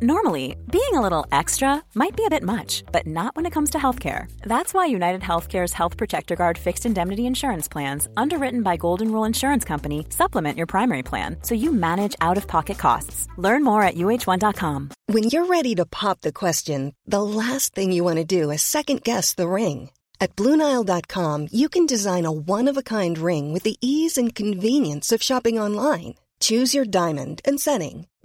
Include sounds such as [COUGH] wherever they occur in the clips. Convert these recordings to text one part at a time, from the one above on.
Normally, being a little extra might be a bit much, but not when it comes to healthcare. That's why United Healthcare's Health Protector Guard fixed indemnity insurance plans, underwritten by Golden Rule Insurance Company, supplement your primary plan so you manage out of pocket costs. Learn more at uh1.com. When you're ready to pop the question, the last thing you want to do is second guess the ring. At Bluenile.com, you can design a one of a kind ring with the ease and convenience of shopping online. Choose your diamond and setting.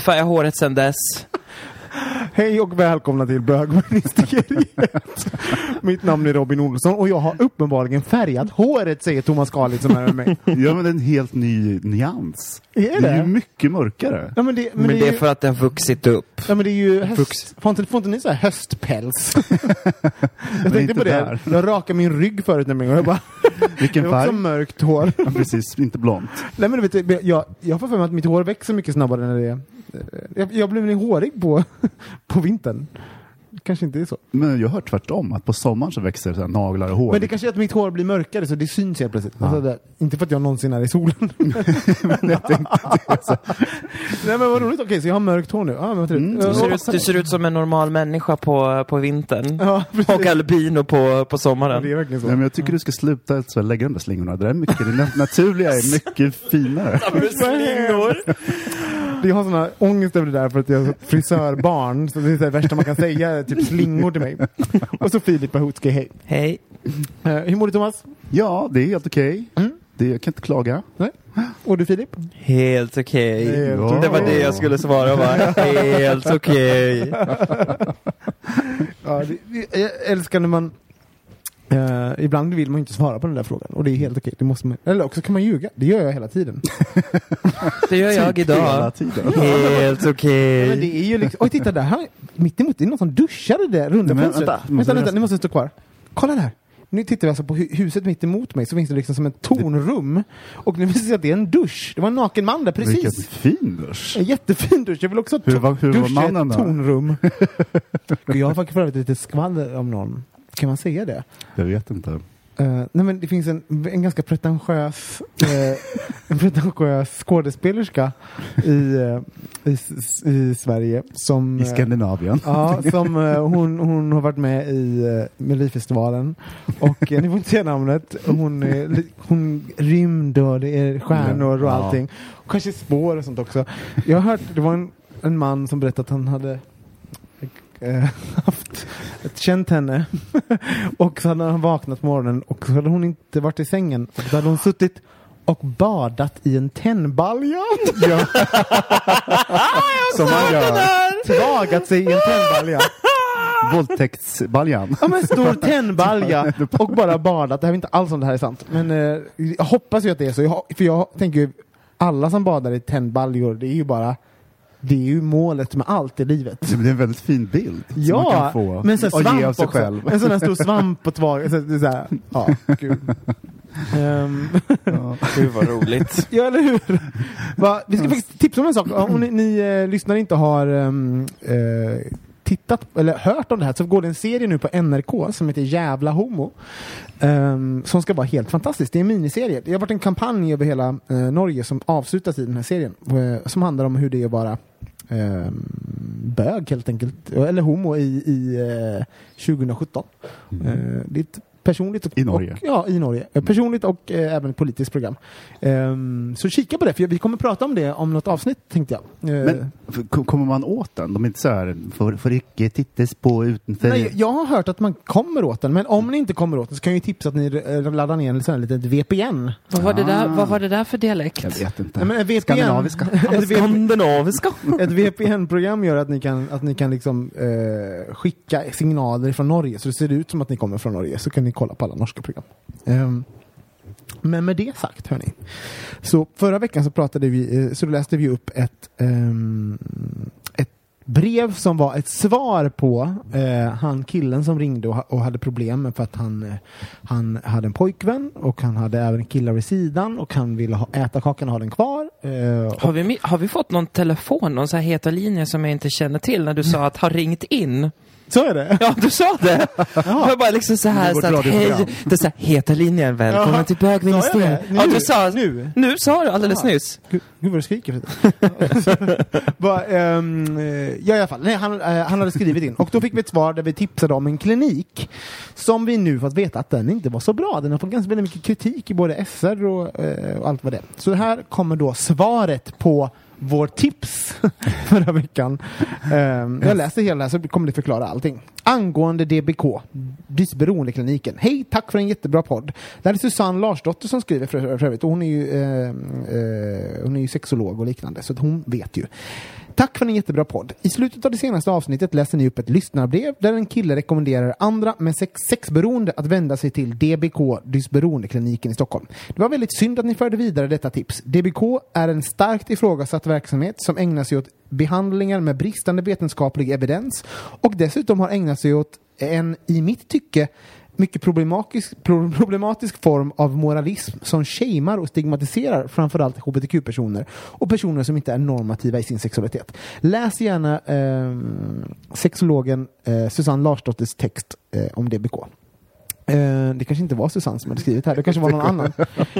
Färga håret sen dess. Hej och välkomna till bögministeriet. Mitt namn är Robin Olsson och jag har uppenbarligen färgat håret, säger Thomas Karlitz som är med mig. Ja, men det är en helt ny nyans. Är Det är det? ju mycket mörkare. Ja, men det, men Men det det är är ju, för att det har vuxit upp. ja, men det är ju höst. Får inte, får inte ni så här höstpäls? [LAUGHS] jag tänkte på det. där. Jag rakade min rygg förut nämligen och jag bara, Vilken jag har också färg? mörkt hår. Ja, precis, inte blont. Nej men du vet, jag, jag får för mig att mitt hår växer mycket snabbare när det är... Jag, jag blir väl hårig på, [LAUGHS] på vintern. Kanske inte är så. Men jag har hört tvärtom, att på sommaren så växer så här naglar och hår. Men det kanske är att mitt hår blir mörkare så det syns helt plötsligt. Alltså det, inte för att jag någonsin är i solen. [LAUGHS] [LAUGHS] Nej men vad roligt, okej så jag har mörkt hår nu. Ja, men vad. Mm, Du ser, ut, du ser ut som en normal människa på, på vintern. Ja, precis. Och albino på, på Ja, sommaren. det är verkligen så. Nej, men jag tycker du ska sluta så lägga de där slingorna. Det där är mycket, det nat- naturliga är mycket finare. Jag har såna ångest över det där för att jag är frisörbarn. Så det är det värsta man kan säga, typ slingor till mig. Och så Filip Bahutski, hej. Hej. Eh, hur mår du Thomas? Ja, det är helt okej. Mm. Det, jag kan inte klaga. Nej? Och du Filip? Helt okej. Helt okej. Det var det jag skulle svara va? Helt okej. [LAUGHS] Ja, det, det, jag älskar när man eh, ibland vill man inte svara på den där frågan och det är helt okej. Det måste man, eller också kan man ljuga. Det gör jag hela tiden. [LAUGHS] Det gör jag Hela idag. tiden. Helt Men okej. det är ju liksom, oj titta där, här, mitt emot, det är någon som duschar i det runda fönstret. vänta, Vänta, måste vänta, ni måste stå kvar. Kolla där! Nu tittar vi alltså på hu- huset mitt emot mig, så finns det liksom som ett tornrum. Och nu visar det sig att det är en dusch. Det var en naken man där Vilken precis. fin dusch. En jättefin dusch. Jag vill också ha Hur var- hur var dusch i mannen ett tornrum. [LAUGHS] Jag har faktiskt för lite skvaller om någon. Kan man säga det? Jag vet inte. Eh, nej men det finns en, en ganska pretentiös, eh, en pretentiös skådespelerska i, eh, i, i Sverige som... I Skandinavien. Ja, som hon, hon har varit med i uh, Melodifestivalen. Och ni får inte säga namnet. Hon, li- hon rymd och det är stjärnor och allting. Och kanske spår och sånt också. Jag har hört, det var en, en man som berättade att han hade eh, [LAUGHS] haft känt henne [LAUGHS] och så hade han vaknat på morgonen och så hade hon inte varit i sängen och då hade hon suttit och badat i en tennbalja. [LAUGHS] Som man gör. Tvagat sig i en tennbalja. Våldtäktsbaljan. Ja men stor tennbalja och bara badat. Det här är inte alls om det här är sant. Men eh, jag hoppas ju att det är så. Jag, för jag tänker ju, alla som badar i tennbaljor, det är ju bara det är ju målet med allt i livet. Ja, men Det är en väldigt fin bild. som man Ja, kan få men så och svamp ge av sig också. själv. En sån här stor svamp och tvag. Så, det är så här, ja, gud. Ehm, Gud vad roligt. ja, eller hur? Va, vi ska faktiskt tipsa om en sak. Om ni, ni eh, lyssnare inte har ehm, eh, tittat eller hört om det här så går det en serie nu på NRK som heter Jävla Homo. ehm, som ska vara helt fantastisk. Det är en miniserie. Det har varit en kampanj över hela eh, Norge som avslutas i den här serien. eh, som handlar om hur det är att vara ehm, bög helt enkelt. Eller homo i, i eh, 2017. Eh, det är ett personligt och, I Norge. Och, ja, i Norge. Eh, Personligt och eh, även ett politiskt program. Ehm, så kika på det, för vi kommer prata om det om något avsnitt tänkte jag. Eh, Men f- k- kommer man åt den? De är inte så här, får, får icke tittas på utanför... Nej, jag har hört att man kommer åt den, men om ni inte kommer åt den så kan jag ju tipsa att ni laddar ner en sån här litet VPN. Vad var, det där, vad var det där för dialekt? Jag vet inte. Nej, men VPN, Skandinaviska. [LAUGHS] Skandinaviska. ett VPN-program gör att ni kan, att ni kan liksom, eh, skicka signaler från Norge, så det ser ut som att ni kommer från Norge, så kan ni kolla på alla norska program. Ehm, men med det sagt, hörni. Så förra veckan så pratade vi, eh, så läste vi upp ett, ehm, brev som var ett svar på eh, han killen som ringde och, ha- och hade problem för att han, eh, han hade en pojkvän och han hade även killar vid sidan och han ville ha, äta kakan och ha den kvar. Eh, Har vi, har vi fått någon telefon, någon så här heta linje som jag inte känner till när du sa att har ringt in? Så är det. Ja, du sa det! [LAUGHS] Jag bara liksom så här, så att, hej, det är så här, heta linjen, välkommen Jaha. till det? Ja, Nu? du sa, Nu? nu sa du alldeles Jaha. nyss. Gud, gud vad du skriker. [LAUGHS] Ehm, eh, ja, i alla fall. Nej, han, eh, han hade skrivit in och då fick vi ett svar där vi tipsade om en klinik som vi nu fått veta att den inte var så bra. Den har fått ganska mycket kritik i både SR och, eh, och allt vad det är. Så här kommer då svaret på vår tips [LAUGHS] förra veckan. Ehm, jag läser hela här så kommer det förklara allting. Angående DBK, dysberoendekliniken. Hej, tack för en jättebra podd. Det här är Susanne Larsdotter som skriver för, för övrigt hon är ju, eh, eh, hon är ju sexolog och liknande så att hon vet ju. Tack för en jättebra podd. I slutet av det senaste avsnittet läser ni upp ett lyssnarbrev där en kille rekommenderar andra med sex sexberoende att vända sig till DBK, dysberoendekliniken i Stockholm. Det var väldigt synd att ni förde vidare detta tips. DBK är en starkt ifrågasatt verksamhet som ägnar sig åt behandlingar med bristande vetenskaplig evidens och dessutom har ägnat sig åt en, i mitt tycke, mycket problematisk, problematisk form av moralism som shamear och stigmatiserar framförallt hbtq-personer och personer som inte är normativa i sin sexualitet. Läs gärna eh, sexologen eh, Susanne Larsdotters text eh, om DBK. Eh, det kanske inte var Susanne som hade skrivit här, det kanske var någon annan.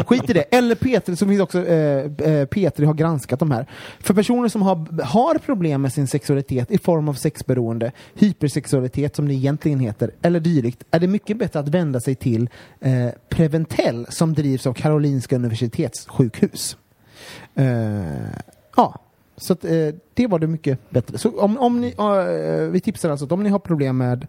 Skit i det. Eller Petri, som finns också, eh, eh, Petri har granskat de här. För personer som har, har problem med sin sexualitet i form av sexberoende, hypersexualitet som det egentligen heter, eller dylikt, är det mycket bättre att vända sig till eh, Preventell som drivs av Karolinska Universitetssjukhus. Eh, ja, så att, eh, det var det mycket bättre. Så om, om ni, eh, vi tipsar alltså att om ni har problem med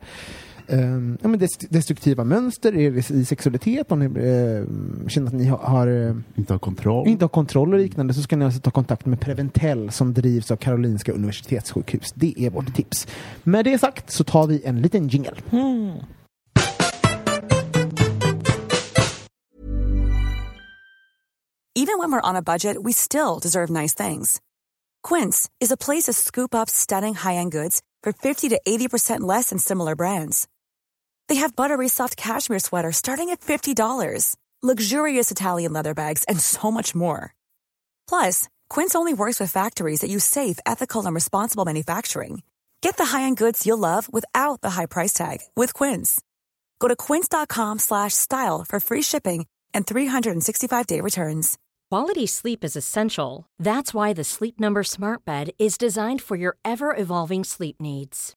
Um, ja, men dest- destruktiva mönster i, i sexualitet, om ni eh, känner att ni har, har eh, Inte ha kontroll. inte har kontroll och liknande så ska ni alltså ta kontakt med Preventell som drivs av Karolinska Universitetssjukhus. Det är vårt tips. Med det sagt så tar vi en liten jingle. Even when we're on a budget, we still deserve nice things. Quince is a place to scoop up stunning high-end goods for 50 to 80% less than similar brands. They have buttery soft cashmere sweaters starting at $50, luxurious Italian leather bags, and so much more. Plus, Quince only works with factories that use safe, ethical, and responsible manufacturing. Get the high-end goods you'll love without the high price tag with Quince. Go to quince.com slash style for free shipping and 365-day returns. Quality sleep is essential. That's why the Sleep Number Smart Bed is designed for your ever evolving sleep needs.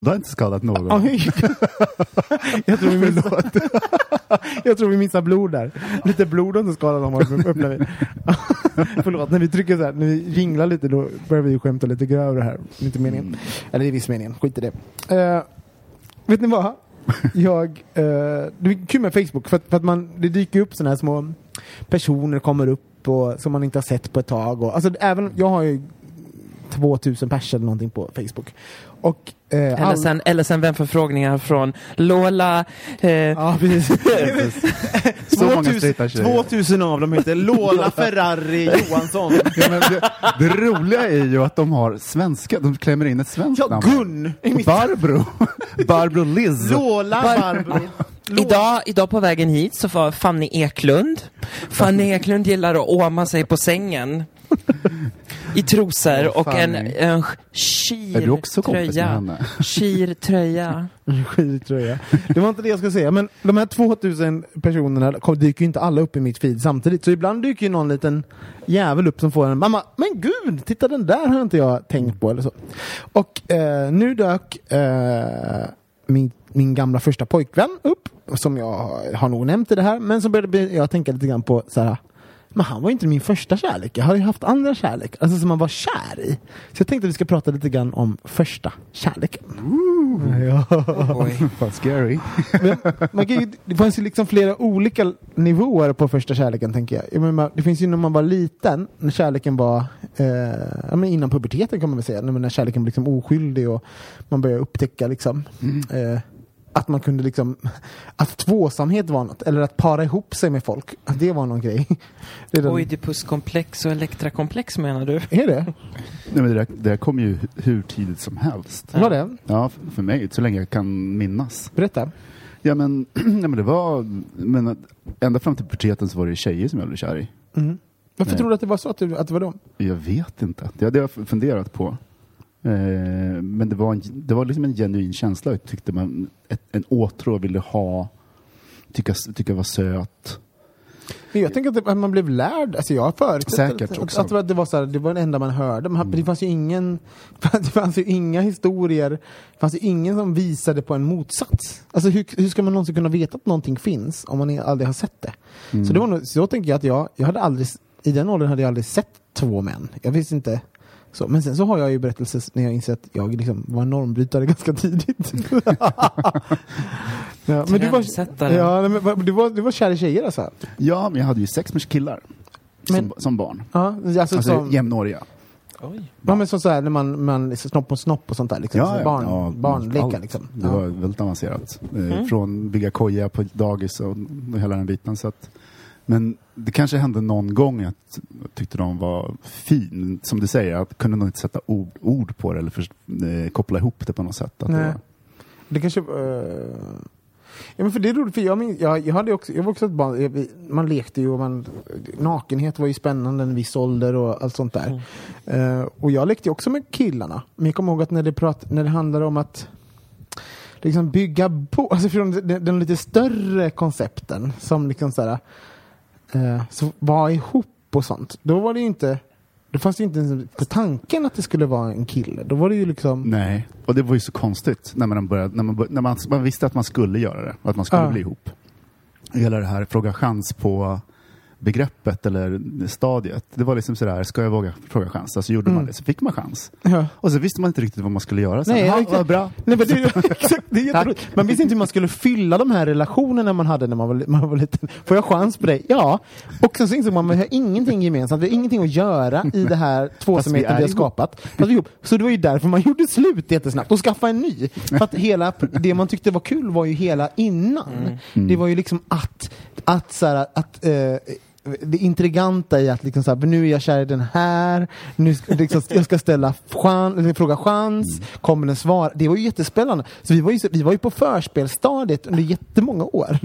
Du har inte skadat någon. [LAUGHS] Jag, tror vi missade, [LAUGHS] jag tror vi missade blod där. Lite blod har inte skadat vi. Förlåt, när vi trycker så här, när vi ringlar lite då börjar vi skämta lite grövre här. Inte meningen. Eller det är viss meningen, skit i det. Eh, vet ni vad? Jag, eh, det är kul med Facebook för att, för att man, det dyker upp sådana här små personer kommer upp och, som man inte har sett på ett tag. Och, alltså, även, jag har ju 2000 pers eller någonting på Facebook. Och, eh, Eller all- sen, eller sen vänförfrågningar från Lola. Eh, Ja, precis. [LAUGHS] Så många 2000, straighta tjejer. 2000 av dem heter Lola [LAUGHS] Ferrari Johansson. Ja, men det, det roliga är ju att de har svenska, de klämmer in ett svenskt Ja, namn. Gun! Barbro. [LAUGHS] Barbro Liz. Lola Barbro. Idag, idag på vägen hit så var Fanny Eklund. Fanny Eklund gillar att åma sig på sängen. I trosor och en, en skirtröja. Skirtröja. Skittröja. Det var inte det jag skulle säga, men de här 2000 personerna dyker ju inte alla upp i mitt feed samtidigt. Så ibland dyker ju någon liten jävel upp som får en mamma, men gud, titta den där har inte jag tänkt på eller så. Och eh, nu dök eh, min, min gamla första pojkvän upp, som jag har nog nämnt i det här, men så började jag tänka lite grann på så här, men han var inte min första kärlek. Jag har ju haft andra kärlek, alltså som man var kär i. Så jag tänkte att vi ska prata lite grann om första kärleken. Ja. Oj. Fan scary. Men man kan ju, det fanns ju liksom flera olika nivåer på första kärleken tänker jag. jag menar, det finns ju när man var liten, när kärleken var eh, innan puberteten kan man väl säga, när, kärleken var liksom oskyldig och man började upptäcka liksom eh, att man kunde liksom, att tvåsamhet var något, eller att para ihop sig med folk, att det var någon grej. Det den- Oidipuskomplex och Elektrakomplex menar du? Är det? Nej, men det, där, det där kom ju hur tidigt som helst. Var det? Ja, f- för mig, så länge jag kan minnas. Berätta. Ja men, [CLEARS THROAT] ja, men det var, men ända fram till puberteten så var det tjejer som jag blev kär i. Mm. Varför Nej. tror du att det var så, att, du, att det var dem? Jag vet inte, det hade jag funderat på. Eh, men det var, en, det var liksom en genuin känsla. Jag tyckte man, ett, en åtrå ville ha, tycka, tycka var söt. Men jag tänker att, man blev lärd, alltså jag förutsatt Säkert att, också. att, att det, var så här, det var det enda man hörde. Man, Det fanns ju ingen, [LAUGHS] det fanns ju inga historier, det fanns ju ingen som visade på en motsats. Alltså hur, hur ska man någonsin kunna veta att någonting finns om man aldrig har sett det? Så det var nog, så tänker jag att jag, jag hade aldrig, i den åldern hade jag aldrig sett två män. Jag visste inte så. Men sen så har jag ju berättelser när jag insett att jag liksom var normbrytare [LAUGHS] ganska tidigt. ja, men du var, ja, men du, var, du var kär i tjejer alltså? Ja, men jag hade ju sex med killar. Men- som, som barn. Ja, alltså, Alltså som, jämnåriga. Oj. ja, men som så här när man, man snopp och snopp och sånt där liksom. så barn, ja, barnlekar liksom. Det Ja. var väldigt avancerat. Eh, Från bygga koja på dagis och, och hela den biten. Så att, men det kanske hände någon gång att jag tyckte de var fin. Som du säger, jag kunde nog inte sätta ord, ord på det eller för, eh, koppla ihop det på något sätt. Att det Nej. var, Det kanske... eh, ja men för det är roligt, för jag, min, jag, jag, hade också, jag var också ett barn, jag, man lekte ju och man, nakenhet var ju spännande en viss ålder och allt sånt där. Eh, och jag lekte ju också med killarna. Men jag kommer ihåg att när det, prat, när det handlade om att liksom bygga bo, alltså från den, den lite större koncepten som liksom såhär, eh, så var ihop och sånt. Då var det ju inte, då fanns ju inte ens på tanken att det skulle vara en kille. Då var det ju liksom nej, och det var ju så konstigt när man, började, när man, började, när man, man visste att man skulle göra det. Att man skulle Ja. bli ihop. Hela det här fråga chans på begreppet eller stadiet. Det var liksom sådär, ska jag våga fråga chans? Alltså gjorde man det så fick man chans. Ja. Och så visste man inte riktigt vad man skulle göra. Sen, Nej, "Ha, vad bra. Nej, men det, [LAUGHS] exakt, det är [LAUGHS] jätteroligt. Man visste inte hur man skulle fylla de här relationerna man hade när man var, man var liten. Får jag chans på dig? Ja. Och sen så insåg man att vi har ingenting gemensamt. Vi har ingenting att göra i det här [LAUGHS] tvåsamheten är vi har skapat. Fast vi ihop. Så det var ju därför man gjorde slut jättesnabbt och skaffade en ny. För att hela, det man tyckte var kul var ju hela innan. Det var ju liksom att, att, så här, att eh, det intriganta i att liksom så här, nu är jag kär i den här, nu ska, liksom, jag ska ställa chans, fråga chans, kommer den svara? Det var ju jättespännande. Så vi var ju, vi var ju på förspelstadiet under jättemånga år.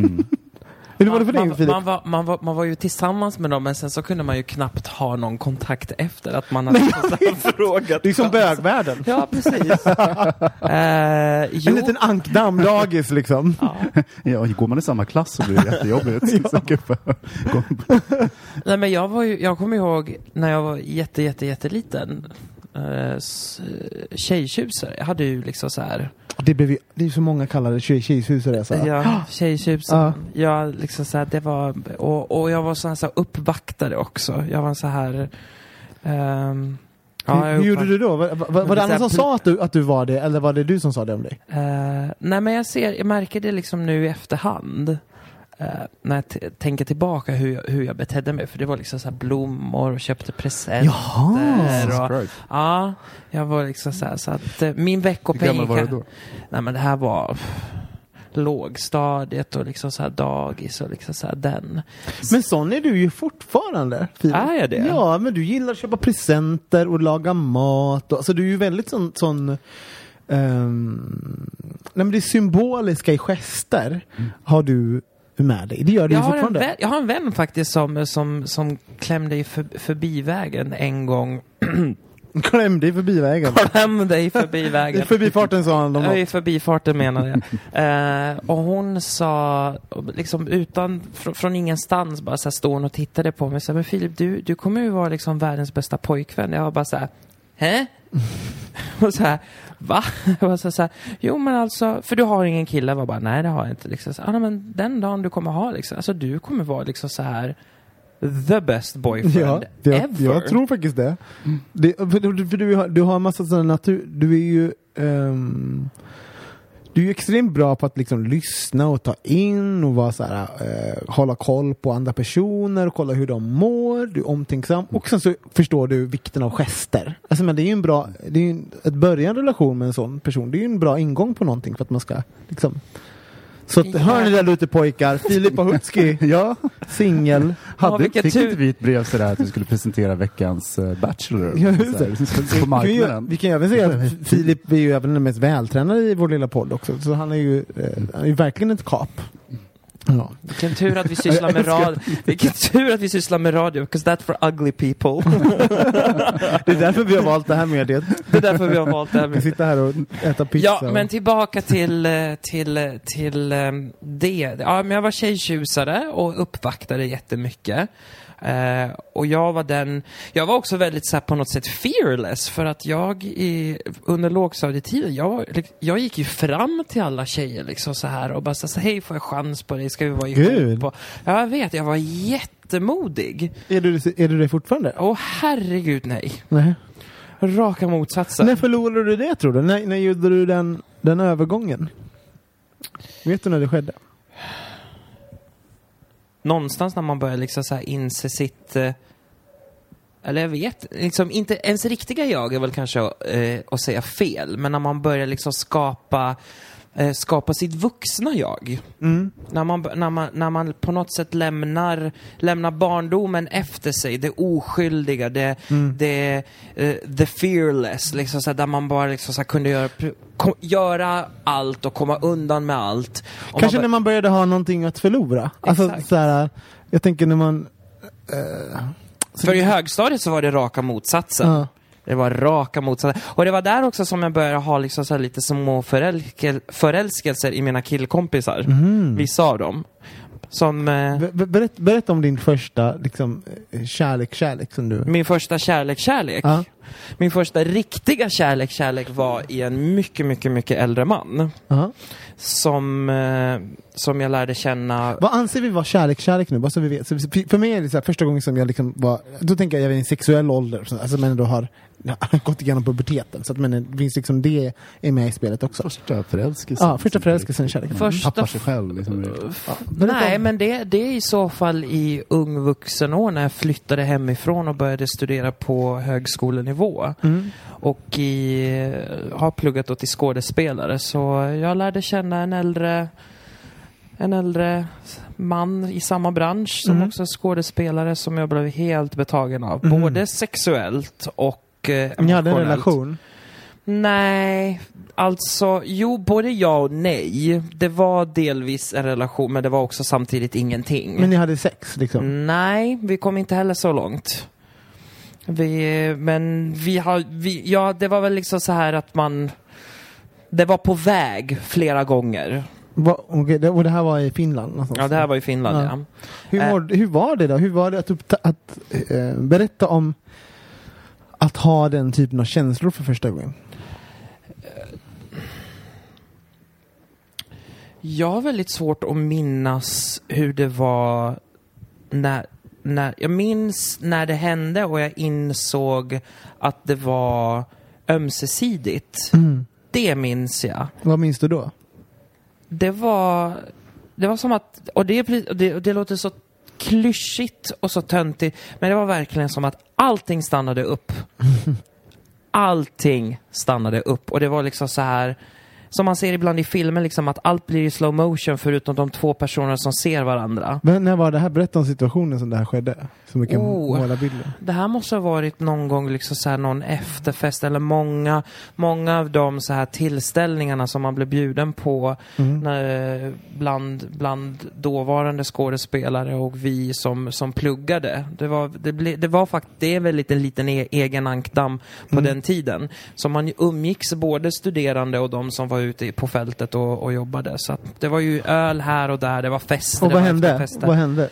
Hur var det för dig man, Filip? man, var, man, var, man var ju tillsammans med dem men sen så kunde man ju knappt ha någon kontakt efter att man hade [LAUGHS] frågat. Det är som bögvärlden. Ja, precis. [LAUGHS] jo, En liten ankdamm-dagis liksom. ja. [LAUGHS] Ja, går man i samma klass så blir det jättejobbigt. Nej men jag var ju, jag kommer ihåg när jag var jätte, jätte, jätteliten. S- tjejtjusare. Jag hade ju liksom så här. Det, blev ju, det är så många kallade tjej, tjejshusare. Så. Ja, tjejtjusaren. Ja. Jag liksom så här, det var, och, och jag var så här, så här uppvaktare också. Jag var så här... ehm, ja, hur, hur gjorde du då? Var, var, var det andra som sa att du, att du var det, eller var det du som sa det om dig? Eh, nej men jag ser, jag märker det liksom nu i efterhand. Eh, när jag t- tänker tillbaka hur jag, hur jag betedde mig. För det var liksom så blommor och köpte presenter. Jaha! och, ja, jag var liksom så här, så att eh, min Hur veckopeng... gammal var du då? Nej men det här var pff, lågstadiet och liksom så här dagis och liksom så här den. Men sån är du ju fortfarande. Filip. Är jag det? Ja, men du gillar att köpa presenter och laga mat. Och, alltså du är ju väldigt sån... sån ehm, nej men det symboliska i gester Mm. har du med dig. Det gör du Jag ju har, en fortfarande. vän, jag har en vän faktiskt som, som, som klämde i för, förbi vägen en gång. [CLEARS THROAT] Kläm dig förbi vägen. Kläm dig förbi [LAUGHS] I vägen. förbifarten sa han. Ja, I förbifarten menade jag. [LAUGHS] Eh, och hon sa, liksom utan, fr från ingenstans bara så här, stod hon och tittade på mig och sa, men Filip, du, du kommer ju vara liksom världens bästa pojkvän. Jag var bara så här, hä? [LAUGHS] och så här, va? [LAUGHS] Var så här, så här, jo men alltså, för du har ingen kille? Jag bara, nej det har jag inte. Liksom, så, ah, men den dagen du kommer ha liksom, alltså du kommer vara liksom så här the best boyfriend Ja, jag, ever. jag tror faktiskt det. det för, du- för du, har, du har en massa sådana natur... Du är ju... ehm, du är ju extremt bra på att liksom lyssna och ta in och vara så här, eh, hålla koll på andra personer och kolla hur de mår. Du är omtänksam och sen så förstår du vikten av gester. Alltså, men det är ju en bra, det är ju en, att börja en relation med en sån person, det är ju en bra ingång på någonting för att man ska liksom så att, Ja. hör ni där ute pojkar, Filip Ahutski, [LAUGHS] Ja, singel. hade, vilken fick tur. inte vi ett brev sådär att du skulle presentera veckans uh, Bachelor? Ja, just det. på Vi marknaden. vi kan ju även säga att [LAUGHS] Filip är ju även den mest vältränade i vår lilla podd också. Så han är ju, eh, han är ju verkligen ett kap. Ja. Vilken tur att vi sysslar med [LAUGHS] radio. Vilken tur att vi sysslar med radio, because that's for ugly people. [LAUGHS] Det är därför vi har valt det här mediet. Det är därför vi har valt det här [LAUGHS] Vi med. sitta här och äta pizza. Ja, men tillbaka till, eh, till, eh, till eh, det. Ja, men jag var tjejtjusare och uppvaktade jättemycket. Eh, och jag var den, jag var också väldigt så här, på något sätt fearless för att jag i, under lågstadietiden, jag, jag gick ju fram till alla tjejer liksom så här och bara så hej får jag chans på dig, ska vi vara ihop? Och, ja, jag vet, jag var jättemodig. är, du, är du det fortfarande? Åh herregud nej. Nej. Raka motsatsen. När förlorade du det tror du? När, när gjorde du den, den övergången? Vet du när det skedde? Någonstans när man börjar liksom så här inse sitt... Eh, eller jag vet, liksom inte ens riktiga jag är väl kanske eh, att säga fel, men när man börjar liksom skapa eh, skapa sitt vuxna jag. När, man, när, man, när man på något sätt lämnar, lämnar barndomen efter sig, det oskyldiga, det, det eh, the fearless, liksom så där man bara liksom så kunde göra, göra allt och komma undan med allt. Och Kanske man när man började ha någonting att förlora? Alltså, så här, jag tänker när man... så- För i högstadiet så var det raka motsatsen. Ja. Det var raka motsatsen. Och det var där också som jag började ha liksom så lite små förälskel, förälskelser i mina killkompisar. Vissa av dem. Som eh, Be- be- Berätta, berätta om din första liksom, eh, kärlek, kärlek som du... min första kärlek-kärlek. Ja. Min första riktiga kärlek-kärlek var i en mycket, mycket, mycket äldre man. Ja. Som, eh, som jag lärde känna. Vad anser vi vara kärlek, kärlek nu? Bara så vi vet. Så för mig är det så här, första gången som jag liksom var, då tänker jag, jag är i en sexuell ålder, så- alltså men ändå har ja, [LAUGHS] gått igenom puberteten. Så att men det finns liksom det är med i spelet också. Första förälskelsen. Ja, första förälskelsen, kärleken. Första Tappar sig själv. Liksom. Berätta Nej, men det, det är i så fall i ung vuxen år när jag flyttade hemifrån och började studera på högskolenivå. Mm. Och i, har pluggat då till skådespelare. Så jag lärde känna en äldre, en äldre man i samma bransch som Mm. också är skådespelare som jag blev helt betagen av. Mm. Både sexuellt och eh, Ni hade en relation? Nej, alltså jo, både ja och nej. Det var delvis en relation, men det var också samtidigt ingenting. Men ni hade sex liksom? Nej, vi kom inte heller så långt. Vi, men vi har, vi, ja det var väl liksom så här att man, det var på väg flera gånger. Va, okej, det, och det här var i Finland? Någonstans. Ja, det här var i Finland Ja. ja. hur, var, hur var det då? Hur var det att, uppta, att eh, berätta om att ha den typen av känslor för första gången? Jag har väldigt svårt att minnas hur det var när, när, jag minns när det hände och jag insåg att det var ömsesidigt. Det minns jag. Vad minns du då? Det var, det var som att, och det, och det, och det låter så klyschigt och så töntigt, men det var verkligen som att allting stannade upp. [LAUGHS] Allting stannade upp och det var liksom så här som man ser ibland i filmer, liksom att allt blir i slow motion förutom de två personerna som ser varandra. Men när var det här? Berätta om situationen som det här skedde. Så vi kan Oh. måla bilden. Det här måste ha varit någon gång liksom så här någon efterfest eller många, många av de så här tillställningarna som man blev bjuden på när, bland, bland dåvarande skådespelare och vi som, som pluggade. Det var, det ble, det var faktiskt, det är väl lite en liten e, egen ankdamm på den tiden. Så man umgicks både studerande och de som var ute på fältet och, och jobbade. Så att det var ju öl här och där, det var fester, Och vad hände? Vad hände?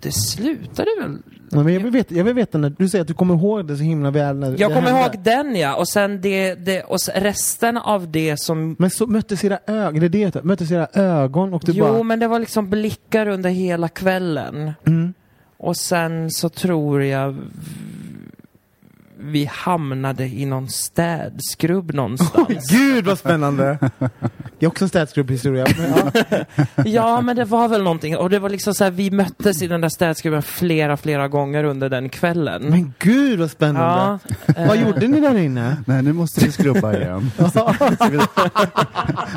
Det slutade väl Ja, men jag, vill veta, jag vill veta när du säger att du kommer ihåg det så himla väl. När Jag kommer ihåg den ja, och sen det, det och resten av det som... Men så möttes era ögon, det är det möttes era ögon och du Jo, bara... men det var liksom blickar under hela kvällen. Mm. Och sen så tror jag vi hamnade i någon städskrubb någonstans. Gud vad spännande! [LAUGHS] Det är också en städskrubbhistoria. Men, [LAUGHS] ja. ja, men det var väl någonting. Och det var liksom så här, vi möttes i den där städskrubben flera, flera gånger under den kvällen. Men gud vad spännande! ja, Vad eh, gjorde ni där inne? Nej, nu måste vi skrubba igen. [LAUGHS]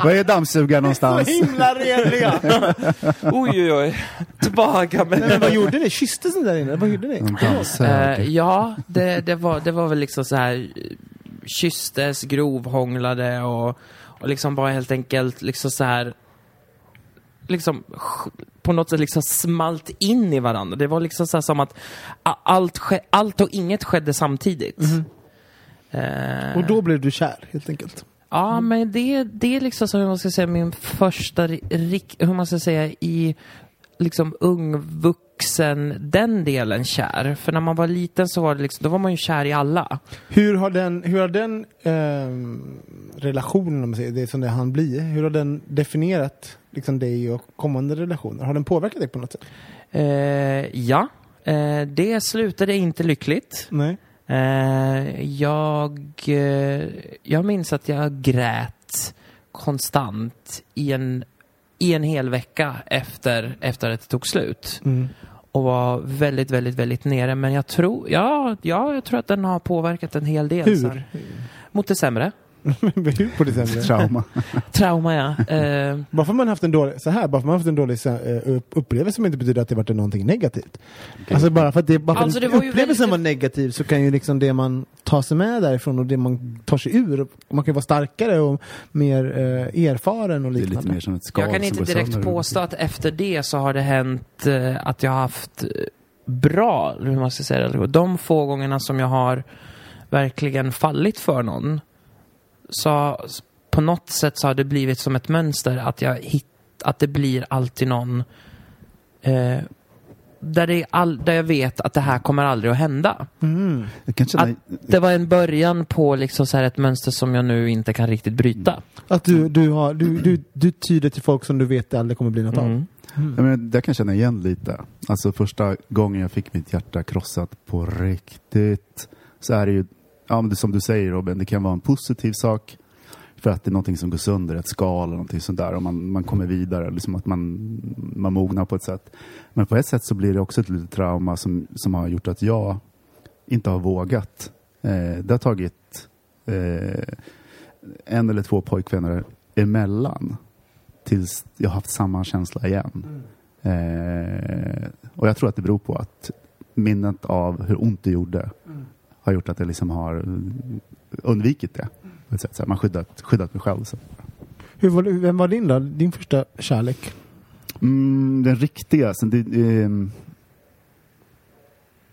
Var är dammsugaren någonstans? himla renliga! Oj, oj, oj. Tillbaka med Men vad gjorde ni? Kysstes ni där inne? Vad gjorde ni? De dammsög. Eh, ja, det, det, var, det var väl liksom så här kysstes, grovhånglade och, och liksom bara helt enkelt liksom så här liksom på något sätt liksom smalt in i varandra. Det var liksom så här som att allt, allt och inget skedde samtidigt. Eh, Och då blev du kär helt enkelt? Ja, men det, det är liksom som hur man ska säga min första, hur man ska säga, i liksom ung vuxen, den delen kär. För när man var liten så var det liksom, då var man ju kär i alla. Hur har den, hur har den ehm, relationen, om man säger, det som det han blir, hur har den definierat liksom dig och kommande relationer? Har den påverkat dig på något sätt? Eh, ja, eh, det slutade inte lyckligt. Nej. Eh, jag, eh, jag minns att jag grät konstant i en, i en hel vecka efter, efter att det tog slut. Mm. och var väldigt, väldigt, väldigt nere. Men jag tror, ja, ja, jag tror att den har påverkat en hel del. så Hur? här. Mot det sämre. På sämre? Trauma. Trauma, ja. Eh, Bara för man haft en dålig, så här, bara för man haft en dålig eh, upp- upplevelse som inte betyder att det varit någonting negativt. Alltså bara för att det, bara för Alltså, det var upplevelsen väldigt- var negativ så kan ju liksom det man tar sig med därifrån och det man tar sig ur, man kan ju vara starkare och mer eh, erfaren och Det är liknande. lite mer som ett skal jag kan inte direkt påstå att efter det så har det hänt eh, att jag har haft eh, bra, hur man ska säga det, de få gångerna som jag har verkligen fallit för någon så på något sätt så har det blivit som ett mönster att jag hitt, att det blir alltid någon eh, där, det är all, där jag vet att det här kommer aldrig att hända. Mm. Jag känna, Det var en början på liksom så här ett mönster som jag nu inte kan riktigt bryta. Att du, du, har, du, du, du tyder till folk som du vet det aldrig kommer bli något av. Mm. jag, menar, det kan jag känna igen lite. Alltså första gången jag fick mitt hjärta krossat på riktigt så är det ju, ja, men det, som du säger Robin, det kan vara en positiv sak för att det är någonting som går sönder, ett skal eller någonting sånt där och man, man kommer vidare, liksom att man, man mognar på ett sätt. Men på ett sätt så blir det också ett litet trauma som, som har gjort att jag inte har vågat. Eh, det har tagit eh, en eller två pojkvänner emellan tills jag har haft samma känsla igen. Eh, och jag tror att det beror på att minnet av hur ont det gjorde har gjort att jag liksom har undvikit det. På ett sätt. Så här, man skyddat, skyddat mig själv. Så. Hur var, vem var din då? Din första kärlek? Mm, den riktiga, sen det, ehm,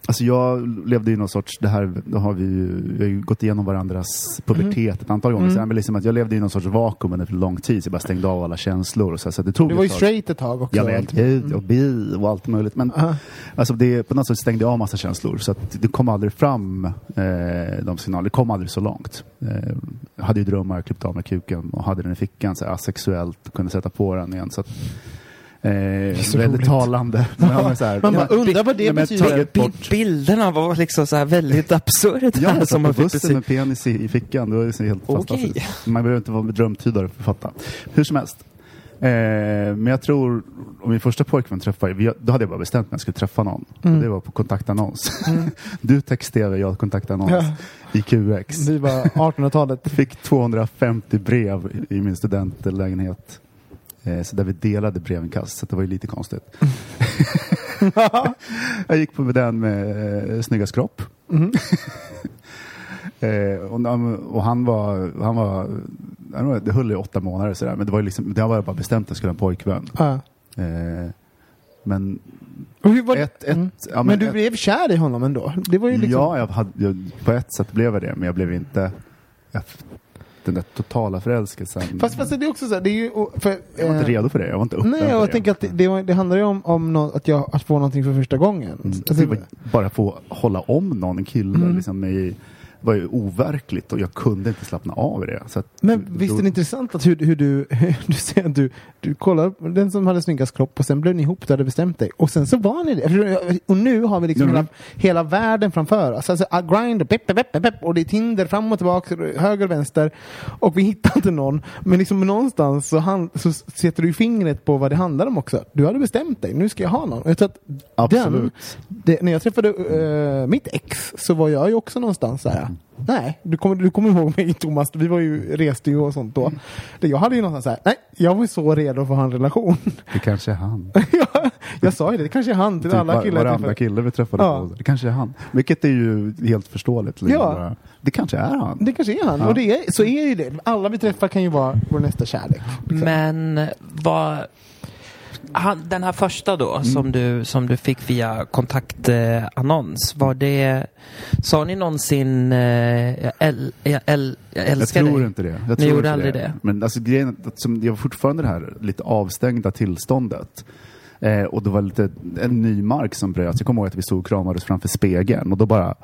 Alltså jag levde i någon sorts, det här då har vi ju, vi har ju gått igenom varandras pubertet ett antal gånger. Mm. Så men liksom att jag levde i någon sorts vakuum under för lång tid, så jag bara stängde av alla känslor. Och så, så det tog Du var ju straight ett tag också. Ja men gud, och bi och allt möjligt. Men Aha. alltså det, på något sätt stängde jag av massa känslor. Så att det kom aldrig fram, eh, de signalerna. Det kom aldrig så långt. Eh, hade ju drömmar, klippte av mig kuken och hade den i fickan så här, asexuellt kunde sätta på den igen. Så att, eh, så väldigt roligt. talande. [LAUGHS] Men, men så här, Man bara ja, undrar vad det betyder. bort- bilderna var liksom så här väldigt absurda. Ja, [LAUGHS] som man på fick bussen med penis i, i fickan. Det var så helt fantastiskt. Man behöver inte vara drömtydare för att fatta. Hur som helst. Eh, men jag tror, om min första pojkvän träffade, vi- då hade jag bara bestämt mig att jag skulle träffa någon. Mm. Det var på kontaktannons. [LAUGHS] du texterade, jag kontaktannons Ja. i QX. Det var 1800-talet. Jag fick 250 brev i min studentlägenhet. Eh, så där vi delade brevinkast, så det var ju lite konstigt. [LAUGHS] jag gick på den med eh, snyggast kropp. Mhm. [LAUGHS] eh, och, och han var, han var, inte, det höll i åtta månader sådär, men det var ju liksom, det var bara bestämt att jag skulle ha en pojkvän. Ja. Eh, men var ett, ett, Mm. ja, men du ett- blev kär i honom ändå? Det var ju liksom... Ja, jag hade, jag, på ett sätt blev jag det, men jag blev inte jag, den där totala förälskelsen. Fast, fast det är också så här, det är ju... För, jag var inte eh, redo för det. Jag var inte öppen Nej, jag det. tänker att det, det, det handlar ju om, om nå- att, jag, att få någonting för första gången. Mm. Alltså, var bara få hålla om någon, en kille, Mm. liksom, i, var ju overkligt och jag kunde inte slappna av i det. Så men visst är det intressant att hur, hur du, [LAUGHS] du säger att du, du kollar den som hade snyggast kropp och sen blev ni ihop, du hade bestämt dig. Och sen så var ni det. Och nu har vi liksom Mm. hela, hela världen framför oss. Alltså, uh, grind, pepp, pepp, pepp, pepp, och det är Tinder fram och tillbaka, höger och vänster. Och vi hittar inte någon. Men liksom någonstans så, han, så sätter du fingret på vad det handlar om också. Du hade bestämt dig, nu ska jag ha någon. Jag tror att den, Absolut. det, när jag träffade eh, mitt ex så var jag ju också någonstans så Nej, du kommer, du kommer ihåg mig Thomas, vi var ju, reste ju och sånt då. Jag hade ju någonstans så här, nej, jag var ju så redo för att ha en relation. [LAUGHS] Det kanske är han. jag, jag sa ju det, det kanske är han till Typ alla killar. varandra träffar. kille vi träffade Ja. på. Det kanske är han. Vilket är ju helt förståeligt. liksom. Ja. Det kanske är han. Det kanske är han, Ja. och det är, så är ju det. Alla vi träffar kan ju vara vår nästa kärlek. liksom. Men vad... Han, den här första då, Mm. som, du, som du fick via kontaktannons, var det... Sa ni någonsin eh, jag, äl, jag, äl, jag Jag älskar tror dig? inte det. Jag Ni tror gjorde inte aldrig det? Men alltså grejen att som, jag var fortfarande det här lite avstängda tillståndet. Eh, och det var lite en ny mark som bröts. Jag kommer ihåg att vi stod och kramades framför spegeln och då bara,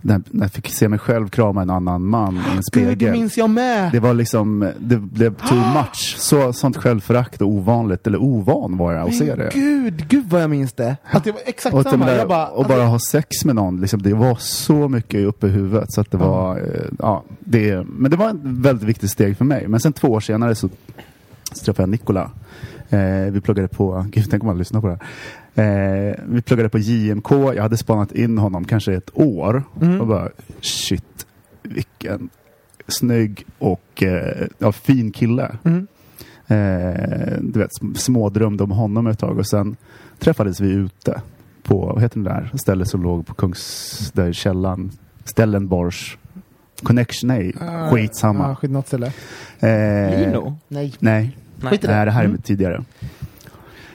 när, när jag fick se mig själv krama en annan man i en spegel. det minns jag med! Det var liksom, det blev too much. Så, sånt självförakt och ovanligt, eller ovan var jag att se det. Gud, gud vad jag minns det! Att det var exakt Och, samma. det där, bara, och bara ha sex med någon, liksom, det var så mycket uppe i huvudet. Så att det var, eh, ja, det, men det var en väldigt viktigt steg för mig. Men sen två år senare så, så träffade jag Nikola. Eh, vi pluggade på, gud tänk om man lyssnar på det här. Eh, vi pluggade på JMK, jag hade spanat in honom kanske ett år. Mm. Och bara, shit, vilken snygg och eh, ja, fin kille. Mm. Eh, du vet, sm- smådrömde om honom ett tag och sen träffades vi ute på, vad heter det där stället som låg på Kungs, där källan, Stellenborgs Connection, nej, Ah, skitsamma. Ja, skit något ställe. Eh, Lino? Nej. Nej, Skit i det. nej, det här är Mm. tidigare.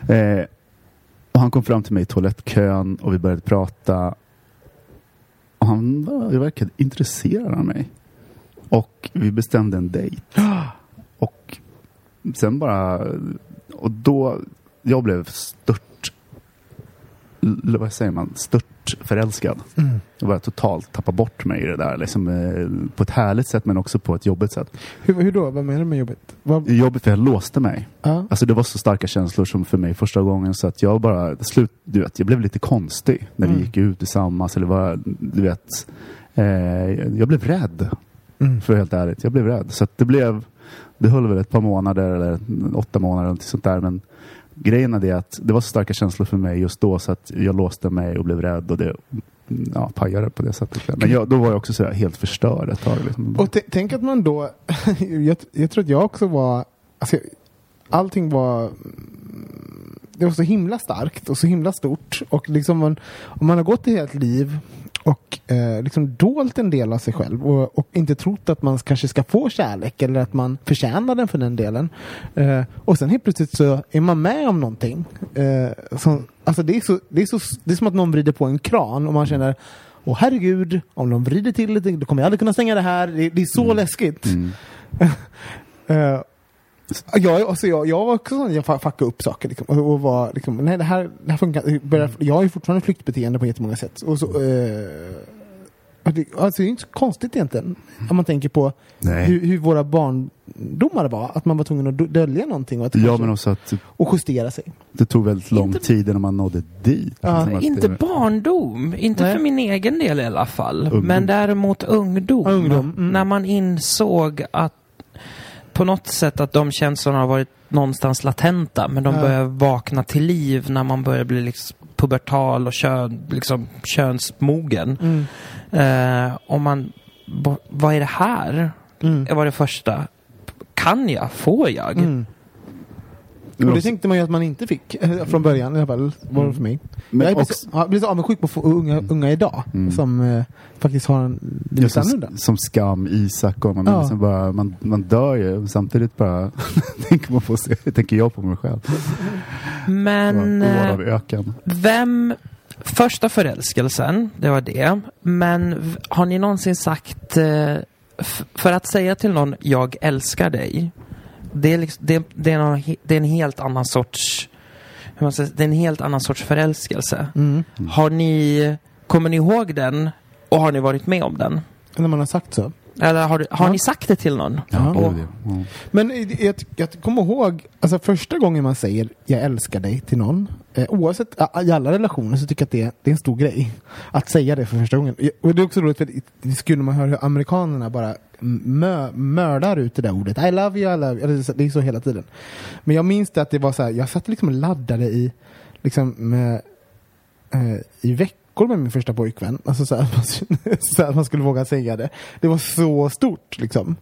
Eh, och han kom fram till mig i toalettkön och vi började prata. Och han var, verkade intresserad av mig. Och vi bestämde en dejt. [GASPS] Och sen bara, och då, jag blev stört, vad säger man, stört förälskad. Mm. Jag bara totalt tappa bort mig i det där, liksom, eh, på ett härligt sätt men också på ett jobbigt sätt. Hur, hur då? Vad menar du med jobbet? Vad, Jobbigt för jag låste mig. ja. Alltså det var så starka känslor som för mig första gången så att jag bara, slut, du vet, jag blev lite konstig när Mm. vi gick ut tillsammans eller var, du vet, eh, jag blev rädd. Mm. För helt ärligt, jag blev rädd. Så att det blev, det höll väl ett par månader eller åtta månader eller sånt där men grejen är det att det var så starka känslor för mig just då så att jag låste mig och blev rädd och det ja, pajade på det sättet. Men jag, då var jag också så helt förstörd ett tag. Liksom. Och tänk att man då, [LAUGHS] jag, jag tror att jag också var, alltså, allting var, det var så himla starkt och så himla stort. Och liksom man, om man har gått ett helt liv och eh, liksom dolt en del av sig själv och, och inte trott att man kanske ska få kärlek eller att man förtjänar den för den delen. Eh, och sen helt plötsligt så är man med om någonting. Eh, som, alltså det, är så, det, är så, det är som att någon vrider på en kran och man känner Åh herregud, om de vrider till lite, då kommer jag aldrig kunna stänga det här. Det, det är så läskigt. Mm. [LAUGHS] Eh, jag, alltså jag, jag var också sån, jag fuckade upp saker liksom, och, och var liksom, nej det här, det här funkar. Började- Jag har ju fortfarande flyktbeteende på jättemånga sätt. Och så, eh, och det, alltså det är inte så konstigt egentligen. Om man tänker på hur, hur våra barndomar var. Att man var tvungen att dölja någonting och, att Ja men också att och justera sig. det tog väldigt lång Inte- tid innan man nådde dit. Ja. Som att Inte det- barndom, inte Nej. för min egen del i alla fall. Ungdom. Men däremot ungdom. Ungdom, mm. När man insåg att på något sätt att de känslorna har varit någonstans latenta, men de Ja. börjar vakna till liv när man börjar bli liksom pubertal och kön, liksom könsmogen. Mm. Eh, om man, vad är det här? Mm. Det var det första. Kan jag? Får jag? Mm. Och det tänkte man ju att man inte fick eh, från början i alla fall, var det för mig. Men jag är också- också, så avundsjuk på få unga, unga idag Mm. som eh, faktiskt har en Ja, lite som, annorlunda. som skam, Isak och man, Ja. liksom bara, man, man dör ju. Samtidigt bara [LAUGHS] tänker man på sig, tänker jag på mig själv. Men... Eh, av öken. Vem... Första förälskelsen, det var det. Men har ni någonsin sagt... Eh, för att säga till någon, jag älskar dig. Det är, liksom, det, det, är någon, det är en helt annan sorts... Hur man säger, det är en helt annan sorts förälskelse. Mm. Har ni... Kommer ni ihåg den? Och har ni varit med om den? När man har sagt så. Eller har, du- har Ja. ni sagt det till någon? Ja. Och-. Ja. Men jag, jag kommer ihåg, alltså första gången man säger jag älskar dig till någon, eh, oavsett, i alla relationer så tycker jag att det, det är en stor grej. Att säga det för första gången. Och det är också roligt för det- skulle man höra hur amerikanerna bara mö, mördar ut det där ordet. I love you, I love you. Det är så hela tiden. Men jag minns det att det var så här, jag satt liksom och laddade i, liksom med, eh, i Stockholm med min första pojkvän. Alltså så, här, att [LAUGHS] man- så här att man skulle våga säga det. Det var så stort liksom.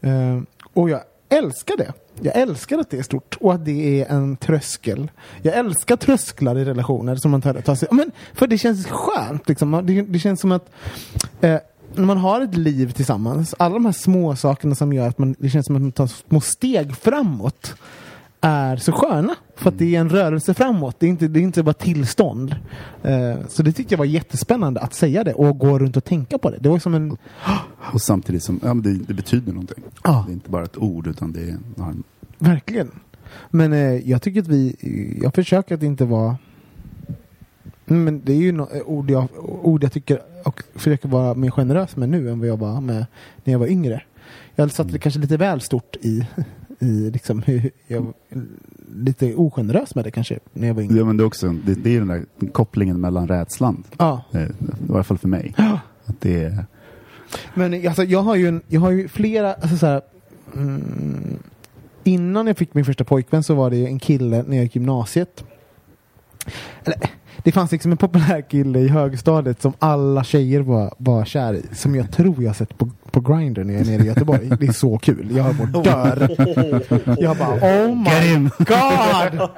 Eh, och jag älskar det. Jag älskar att det är stort och att det är en tröskel. Jag älskar trösklar i relationer som man tar, tar sig men För det känns skönt. Liksom. Det, det känns som att eh, när man har ett liv tillsammans, alla de här små sakerna som gör att man, det känns som att man tar små steg framåt är så sköna. För att det är en rörelse framåt. Det är inte, det är inte bara tillstånd. Eh, så det tyckte jag var jättespännande att säga det och gå runt och tänka på det. Det var som en... Och samtidigt som, ja men det, det betyder någonting. Ja. Det är inte bara ett ord utan det är, en Verkligen. Men eh, jag tycker att vi, jag försöker att inte vara Mm, men det är ju no ord, jag, ord jag tycker och försöker vara mer generös med nu än vad jag var med när jag var yngre. Jag satte det kanske lite väl stort i, i liksom hur [LAUGHS] jag var lite ogenerös med det kanske när jag var yngre. Ja, men det är också det, det är den där kopplingen mellan rädslan. Ja. Eh, I varje fall för mig. Att det är, Men alltså, jag har ju, en, jag har ju flera, alltså så här, mm, innan jag fick min första pojkvän så var det en kille när jag gick gymnasiet. Eller, det fanns liksom en populär kille i högstadiet som alla tjejer var, var kär i. Som jag tror jag sett på, på Grindr när jag är nere i Göteborg. Det är så kul. Jag bara dör. Jag bara oh my god!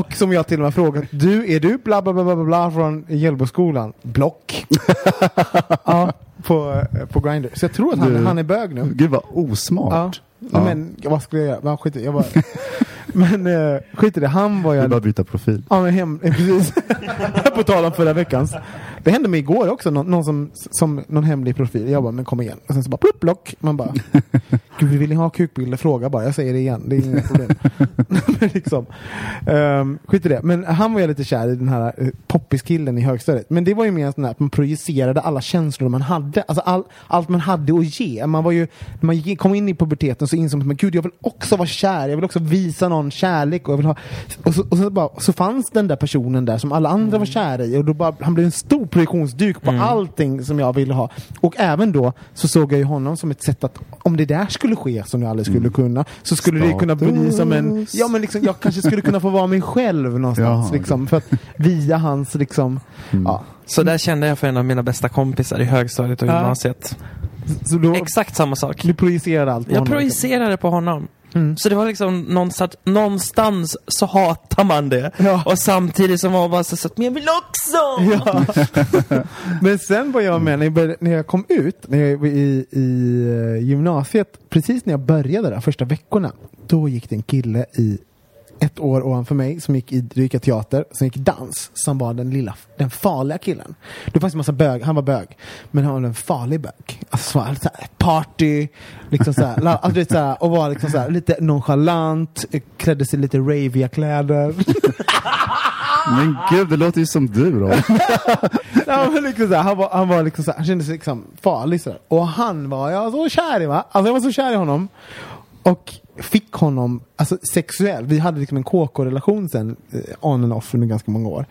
Och som jag till och med frågat. Du, är du bla bla bla bla, bla från Hjällboskolan? Block. [LAUGHS] ja, på, på Grindr. Så jag tror att han, Du- han är bög nu. gud vad osmart. Ja. Ja. Men vad skulle jag göra? Jag bara... men eh, skit i det. Han var Du jag... bara byta profil. Ja, men hem, eh, [LAUGHS] precis. [LAUGHS] på tal om förra veckans. Det hände mig igår också, någon, någon som, som någon hemlig profil. Jag bara, men kom igen. Och sen så bara, plupp, block. Man bara, [LAUGHS] gud vi vill ni ha kukbilder? Fråga bara. Jag säger det igen, det är inga problem. [LAUGHS] [LAUGHS] liksom, um, skit i det. Men han var jag lite kär i, den här uh, poppiskillen i högstadiet. Men det var ju mer sån att man projicerade alla känslor man hade. Alltså all, allt man hade att ge. Man var ju, när man kom in i puberteten så insåg man, men gud jag vill också vara kär. Jag vill också visa någon kärlek. Och, jag vill ha, och, så, och så, bara, så fanns den där personen där som alla andra var kära i. Och då bara, han blev en stor projektionsduk på allting som jag ville ha. Och även då så såg jag ju honom som ett sätt att, om det där skulle ske som jag aldrig skulle kunna, så skulle det kunna bli som en, Status. ja men liksom, jag kanske skulle kunna få vara mig själv någonstans. Ja, liksom, för att via hans liksom, ja. Så där kände jag för en av mina bästa kompisar i högstadiet och Ja. gymnasiet. Så då, Exakt samma sak. du projicerade allt på Jag honom, liksom. projicerade på honom. Mm. Så det var liksom någonstans, någonstans så hatar man det. Ja. Och samtidigt som man bara så, så att, men jag vill också! Ja. [LAUGHS] Men sen var jag med när jag, kom ut när jag var i, i eh, gymnasiet, precis när jag började där, första veckorna, då gick det en kille i ett år ovanför mig som gick i jag teater, som gick dans, som var den lilla, den farliga killen. Det fanns en massa bög, han var bög, men han var en farlig bög. Alltså så här, så här, party, liksom så här, alltså, vet, så här, och var liksom så här, lite nonchalant, eh, klädde sig lite ravia kläder. [LAUGHS] Men gud, det låter ju som du då. [LAUGHS] Ja, men liksom så han, var, han var liksom så här, han kände sig liksom farlig sådär. Och han var jag så kär i va? Alltså jag var så kär i honom. Och fick honom, alltså sexuellt, vi hade liksom en KK-relation sen, eh, on and off under ganska många år.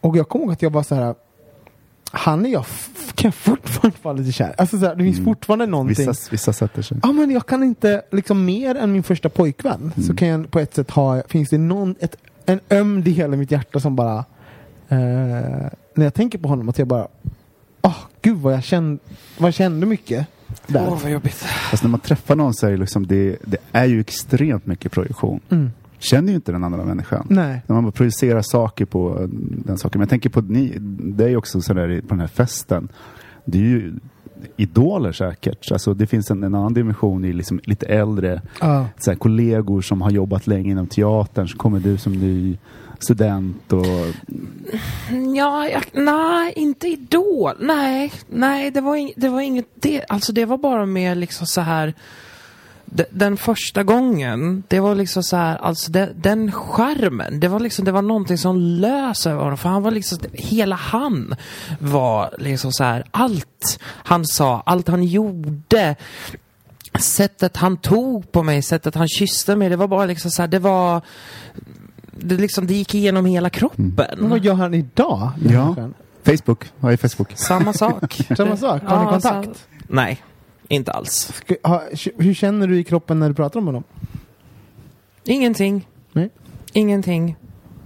Och jag kommer ihåg att jag var så här han är jag kan fortfarande vara lite kär. Alltså så här, det finns Mm. fortfarande någonting. Vissa, vissa sätter sig. Ja men jag kan inte, liksom mer än min första pojkvän, så kan jag på ett sätt ha, finns det någon, ett, en öm del i mitt hjärta som bara, eh, när jag tänker på honom, att jag bara, åh gud vad jag kände, vad jag kände mycket där. Åh, vad jobbigt. Fast när man träffar någon så är det, liksom, det, det är ju extremt mycket projektion. Mm. Känner ju inte den andra människan. Nej. När man bara projicerar saker på eh, den saken. Men jag tänker på ni, det är ju också sådär på den här festen. Det är ju idoler säkert. Alltså det finns en, en annan dimension i liksom lite äldre Ja. så här, kollegor som har jobbat länge inom teatern. Så kommer du som ny student och Ja, jag, nej, inte Idol. Nej, nej, det var, in, det var inget det. Alltså det var bara mer liksom så här. de- Den första gången, det var liksom så här, alltså det, den skärmen, det var liksom, det var någonting som lös över honom. För han var liksom, hela han var liksom så här, allt han sa, allt han gjorde. Sättet han tog på mig, sättet han kysste mig, det var bara liksom så här, det var, det liksom, det gick igenom hela kroppen. Men vad gör han idag? Ja. Facebook. Vad är Facebook? Samma sak. [LAUGHS] Samma sak? Har ni kontakt? så- Nej, inte alls. Ska, ha, hur känner du i kroppen när du pratar om honom? Ingenting. Nej. Ingenting.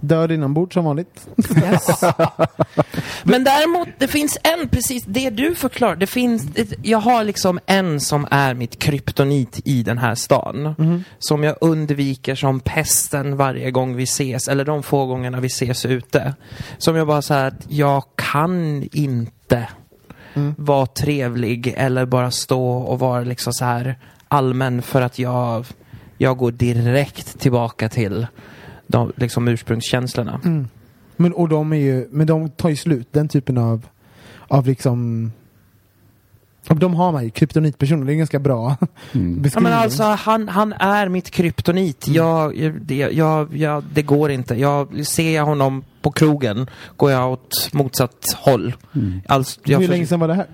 Död inombords som vanligt? Yes. [LAUGHS] Men däremot, det finns en, precis det du förklarar. Det finns, jag har liksom en som är mitt kryptonit i den här stan. Som jag undviker som pesten varje gång vi ses, eller de få gångerna vi ses ute. Som jag bara säger att jag kan inte vara trevlig eller bara stå och vara liksom så här allmän för att jag, jag går direkt tillbaka till de liksom ursprungskänslorna. Men, och de är ju, men de tar ju slut, den typen av, av liksom och de har man ju, kryptonitpersoner, det är ganska bra [LAUGHS] Mm. Ja, men alltså, han, han är mitt kryptonit. Jag, jag- det, jag, jag, det går inte. Jag, ser jag honom på krogen går jag åt motsatt håll. Alltså, jag Hur länge sedan var det här?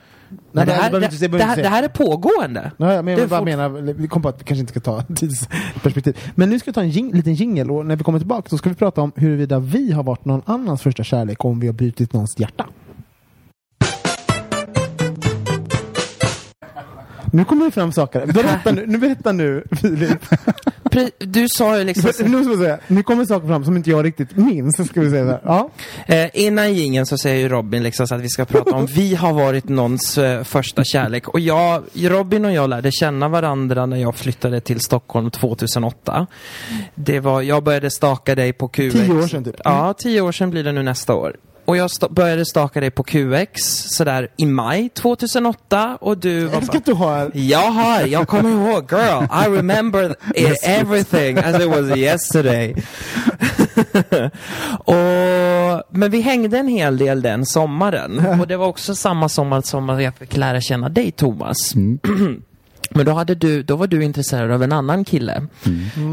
Nej, det, här, det, det det, här, det här är pågående. Ja, men det jag bara fort- menar, vi kom på att vi kanske inte ska ta tidsperspektiv. Men nu ska vi ta en jing, liten jingel och när vi kommer tillbaka så ska vi prata om huruvida vi har varit någon annans första kärlek och om vi har brutit någons hjärta. Nu kommer det fram saker. Berätta nu, nu berätta nu Filip. Du sa ju liksom... [LAUGHS] Nu, måste jag säga, nu kommer saker fram som inte jag riktigt minns. Ska vi säga så. Ja. Eh, innan gingen så säger ju Robin liksom så att vi ska prata om vi har varit någons eh, första kärlek. Och jag, Robin och jag lärde känna varandra när jag flyttade till Stockholm 2008. Det var, jag började staka dig på QX. Tio år sedan typ. Ja, tio år sedan blir det nu nästa år. Och jag sta- började staka dig på QX sådär i maj 2008 och du var att du har... jag har, jag kommer ihåg, girl, I remember i- everything as it was yesterday. [LAUGHS] och, men vi hängde en hel del den sommaren. Och det var också samma sommar som jag fick lära känna dig, Thomas. [CLEARS THROAT] Men då, hade du, då var du intresserad av en annan kille.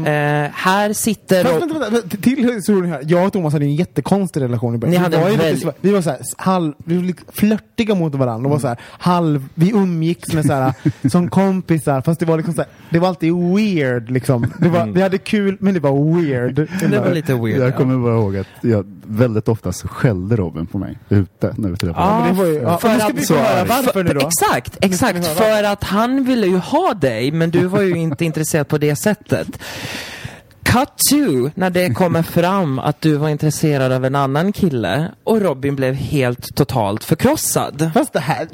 Eh, här sitter... Fast, vänta, vänta, vänta, till historien här. Jag och Thomas hade en jättekonstig relation i början. Ni Vi hade var en lite väldigt- så- Vi var så här, halv, vi var lite flörtiga mot varandra. Och var så här, halv, vi umgicks med så här, [LAUGHS] som kompisar. Fast det var liksom så här, det var alltid weird liksom. Det var, Vi hade kul, men det var weird. det var lite weird. Jag kommer bara ihåg att jag väldigt ofta så skällde Robin på mig ute när vi träffades. Var ju- ja, för men nu ska att- vi få höra varför nu då. Exakt, exakt. vi För att han ville ju ha dig, men du var ju inte intresserad på det sättet. Cut to, när det kommer fram att du var intresserad av en annan kille och Robin blev helt totalt förkrossad. Fast det här,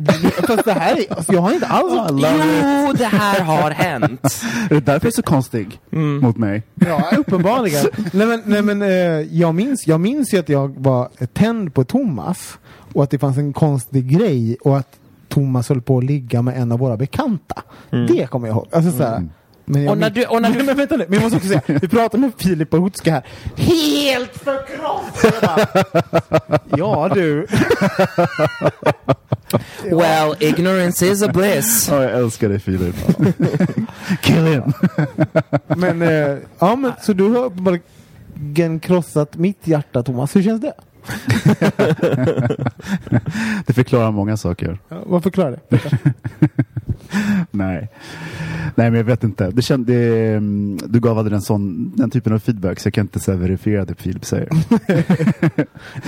fast det här är, alltså, jag har inte alls... Jo, det här har hänt. [LAUGHS] Är det därför du är så konstig mot mig? Ja, uppenbarligen. nej men, nej, men eh, jag, minns, jag minns ju att jag var tänd på Thomas och att det fanns en konstig grej och att Thomas höll på att ligga med en av våra bekanta. Det kommer jag ihåg. Alltså, så här, men jag Och när du- och när du- men, [LAUGHS] men vänta nu, men jag måste också säga, vi pratade med Filip och Hutska här. Helt förkrossad! Jag [LAUGHS] bara, Ja du. [LAUGHS] Well, ignorance is a bliss. Ja, jag älskar dig Filip. Kill him! Men, eh, ja men så du har uppenbarligen krossat mitt hjärta Thomas. Hur känns det? Det förklarar många saker. Ja, vad förklarar det? [LAUGHS] Nej. Nej, men jag vet inte. Det kände, det, mm, du gav aldrig en sån, den typen av feedback så jag kan inte så här verifiera det Filip säger.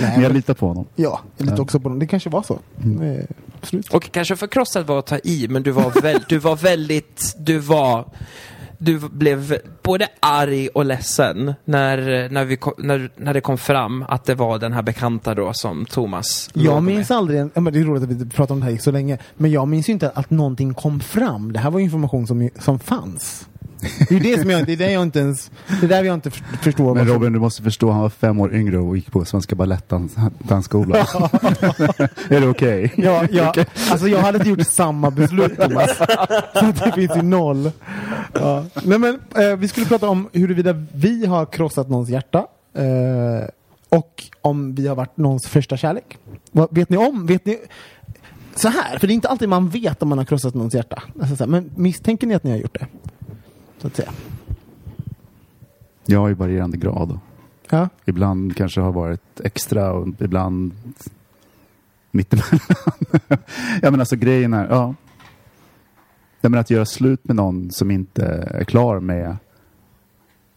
[LAUGHS] men jag litar på honom. Ja, jag litar också på dem. Det kanske var så. Mm. Eh, absolut. Och kanske förkrossad var att ta i, men du var, väl, du var väldigt, du var, du blev både arg och ledsen när, när, vi kom, när, när det kom fram att det var den här bekanta då som Thomas Jag med. minns aldrig, en, ja, men det är roligt att vi pratar om det här så länge, men jag minns ju inte att någonting kom fram. Det här var information som, som fanns. Det är det som jag, det är det jag inte ens, det är där jag inte för- förstår. Men Robin, du måste förstå, han var fem år yngre och gick på Svenska Balettdansskolan. [LAUGHS] är det okej? Ja, ja. Alltså jag hade inte gjort samma beslut Thomas. Så det finns ju noll. Ja. Nej, men, eh, vi skulle prata om huruvida vi har krossat någons hjärta. Eh, och om vi har varit någons första kärlek. Vad, vet ni om? Vet ni? Så här, för det är inte alltid man vet om man har krossat någons hjärta. Alltså, här, men misstänker ni att ni har gjort det? Så att säga. Jag i varierande grad. Ja. Ibland kanske har varit extra och ibland mittemellan. [LAUGHS] ja men alltså grejen är, ja. Jag menar att göra slut med någon som inte är klar med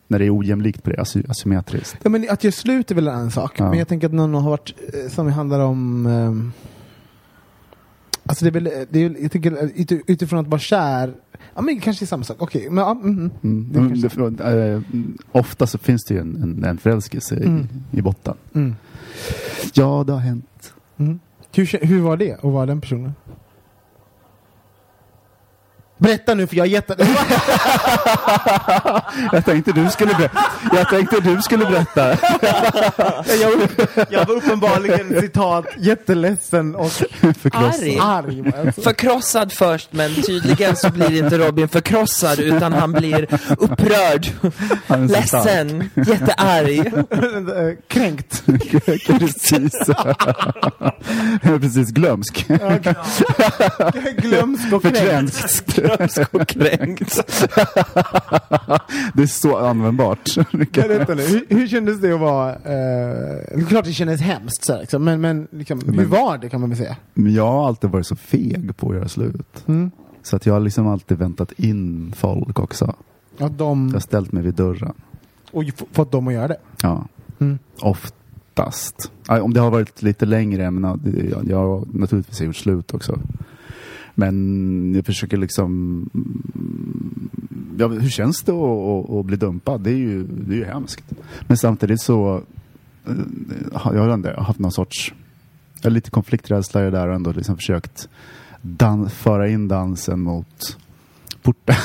när det är ojämlikt på det, asy- asymmetriskt. Ja, men att göra slut är väl en sak. Ja. Men jag tänker att någon har varit, eh, som handlar om... ehm, alltså det är väl, det är, jag tycker eh, ut- utifrån att vara kär, ja men kanske är samma sak. Okej, men ja, mm, mm. Mm. Det kanske- det, eh, ofta så finns det ju en, en, en förälskelse Mm. i, i botten. Mm. Ja, det har hänt. Mm. Hur, hur var det att vara den personen? Berätta nu för jag har gett [LAUGHS] Jag tänkte du skulle, ber- jag tänkte du skulle berätta. [LAUGHS] jag, jag var uppenbarligen citat jätteledsen och [LAUGHS] Förkrossad. Arg. arg. Förkrossad först, men tydligen så blir inte Robin förkrossad utan han blir upprörd, Han är så stark. ledsen, jättearg. Kränkt. Precis. Precis glömsk. Glömsk och kränkt. Glömsk och kränkt. [LAUGHS] Det är så användbart. Berätta nu, hur, hur kändes det att vara... Eh, det är klart det kändes hemskt, så här, liksom, men, men liksom, hur Men- var det kan man väl säga? Men jag har alltid varit så feg på att göra slut. Mm. Så att jag har liksom alltid väntat in folk också. Att de, Jag har ställt mig vid dörren. och fått dem att göra det. Ja. Mm. Oftast. Ja, Om det har varit lite längre, men ja, jag har naturligtvis gjort slut också. Men jag försöker liksom... Ja, hur känns det att, att, att bli dumpad? Det är, ju, det är ju hemskt. Men samtidigt så eh, har jag ändå haft någon sorts... Jag har lite konflikträdsla i det där och ändå liksom försökt dan- föra in dansen mot porten.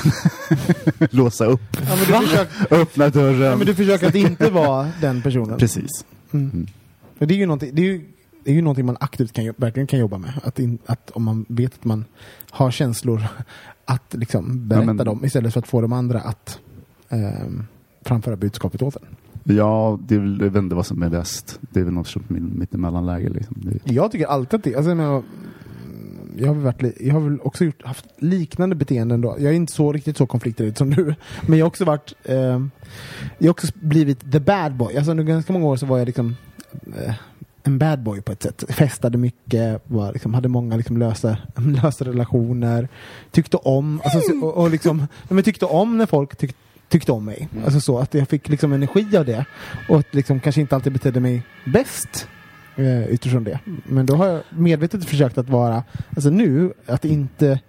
[LAUGHS] Låsa upp, Ja, men du, försöker, öppna dörren. ja, men du försöker att inte vara den personen. Precis. Mm. Mm. Det är ju någonting, det är ju, är ju någonting man aktivt kan, verkligen kan jobba med. Att, in, att om man vet att man har känslor, [LAUGHS] att liksom berätta Ja, men- dem istället för att få de andra att ehm, framföra budskapet åt en. Ja, det är väl, jag vet inte vad som är bäst. Det är väl något sorts mitt- mittemellanläge. Liksom. Det, Jag tycker alltid att det, alltså, jag, jag, har varit, jag har väl också gjort, haft liknande beteenden då. Jag är inte så riktigt så konflikträdd som du. [LAUGHS] Men jag har också varit, ehm, jag har också blivit the bad boy. Alltså under ganska många år så var jag liksom eh, en bad boy på ett sätt. Festade mycket, var, liksom, hade många liksom, lösa, [LAUGHS] lösa relationer. Tyckte om, alltså, så- och, och liksom, men tyckte om när folk tyck, tyckte om mig. Alltså så att jag fick liksom energi av det. Och att liksom kanske inte alltid betedde mig bäst eh, utifrån det. Men då har jag medvetet försökt att vara, alltså nu, att inte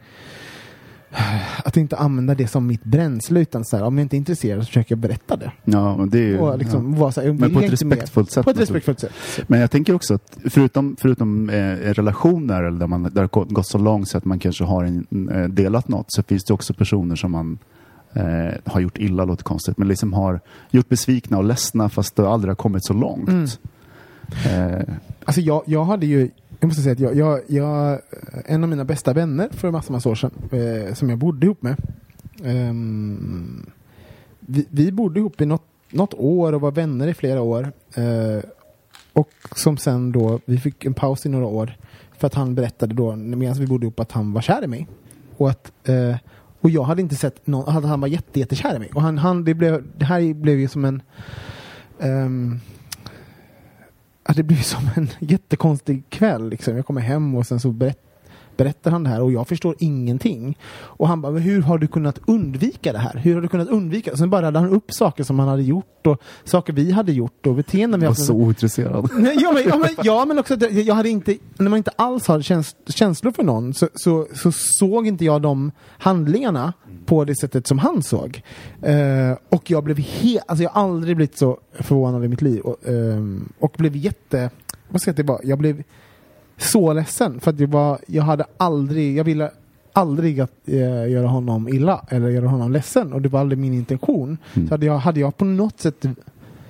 att inte använda det som mitt bränsle utan så här, om jag inte är intresserad så försöker jag berätta det. ja, men det är ju... Och liksom vara så här, Men på ett respektfullt sätt. På ett respektfullt sätt. Men jag tänker också att förutom, förutom eh, relationer eller där, man, där det gått så långt så att man kanske har en, eh, delat något så finns det också personer som man eh, har gjort illa, låter konstigt, men liksom har gjort besvikna och ledsna fast det aldrig har kommit så långt. Mm. Eh, Alltså jag, jag hade ju, jag måste säga att jag, jag, jag en av mina bästa vänner för massor, massa år sedan, eh, som jag bodde ihop med. Eh, vi, vi bodde ihop i något, något år och var vänner i flera år. Eh, och som sen då, vi fick en paus i några år för att han berättade då medan vi bodde ihop att han var kär i mig. Och att eh, och jag hade inte sett någon, att han var jätte, jättekär i mig. Och han, han, det, blev, det här blev ju som en ehm, Ja, det blev som en [LAUGHS] jättekonstig kväll. Liksom. Jag kommer hem och sen så berätt, berättar han det här och jag förstår ingenting. Och han bara, "Men hur har du kunnat undvika det här? Hur har du kunnat undvika? Och sen bara radade han upp saker som han hade gjort och saker vi hade gjort och beteenden vi haft. så ointresserad. [LAUGHS] Nej, ja, men, ja, men, ja, men också att jag hade inte, när man inte alls har käns känslor för någon så, så, så såg inte jag de handlingarna på det sättet som han såg. Eh, och jag blev helt, alltså jag har aldrig blivit så förvånad i mitt liv och, ehm, och blev jätte, vad ska jag säga, det var, jag blev så ledsen för att jag var, jag hade aldrig, jag ville aldrig att eh, göra honom illa eller göra honom ledsen och det var aldrig min intention. Så hade jag, hade jag på något sätt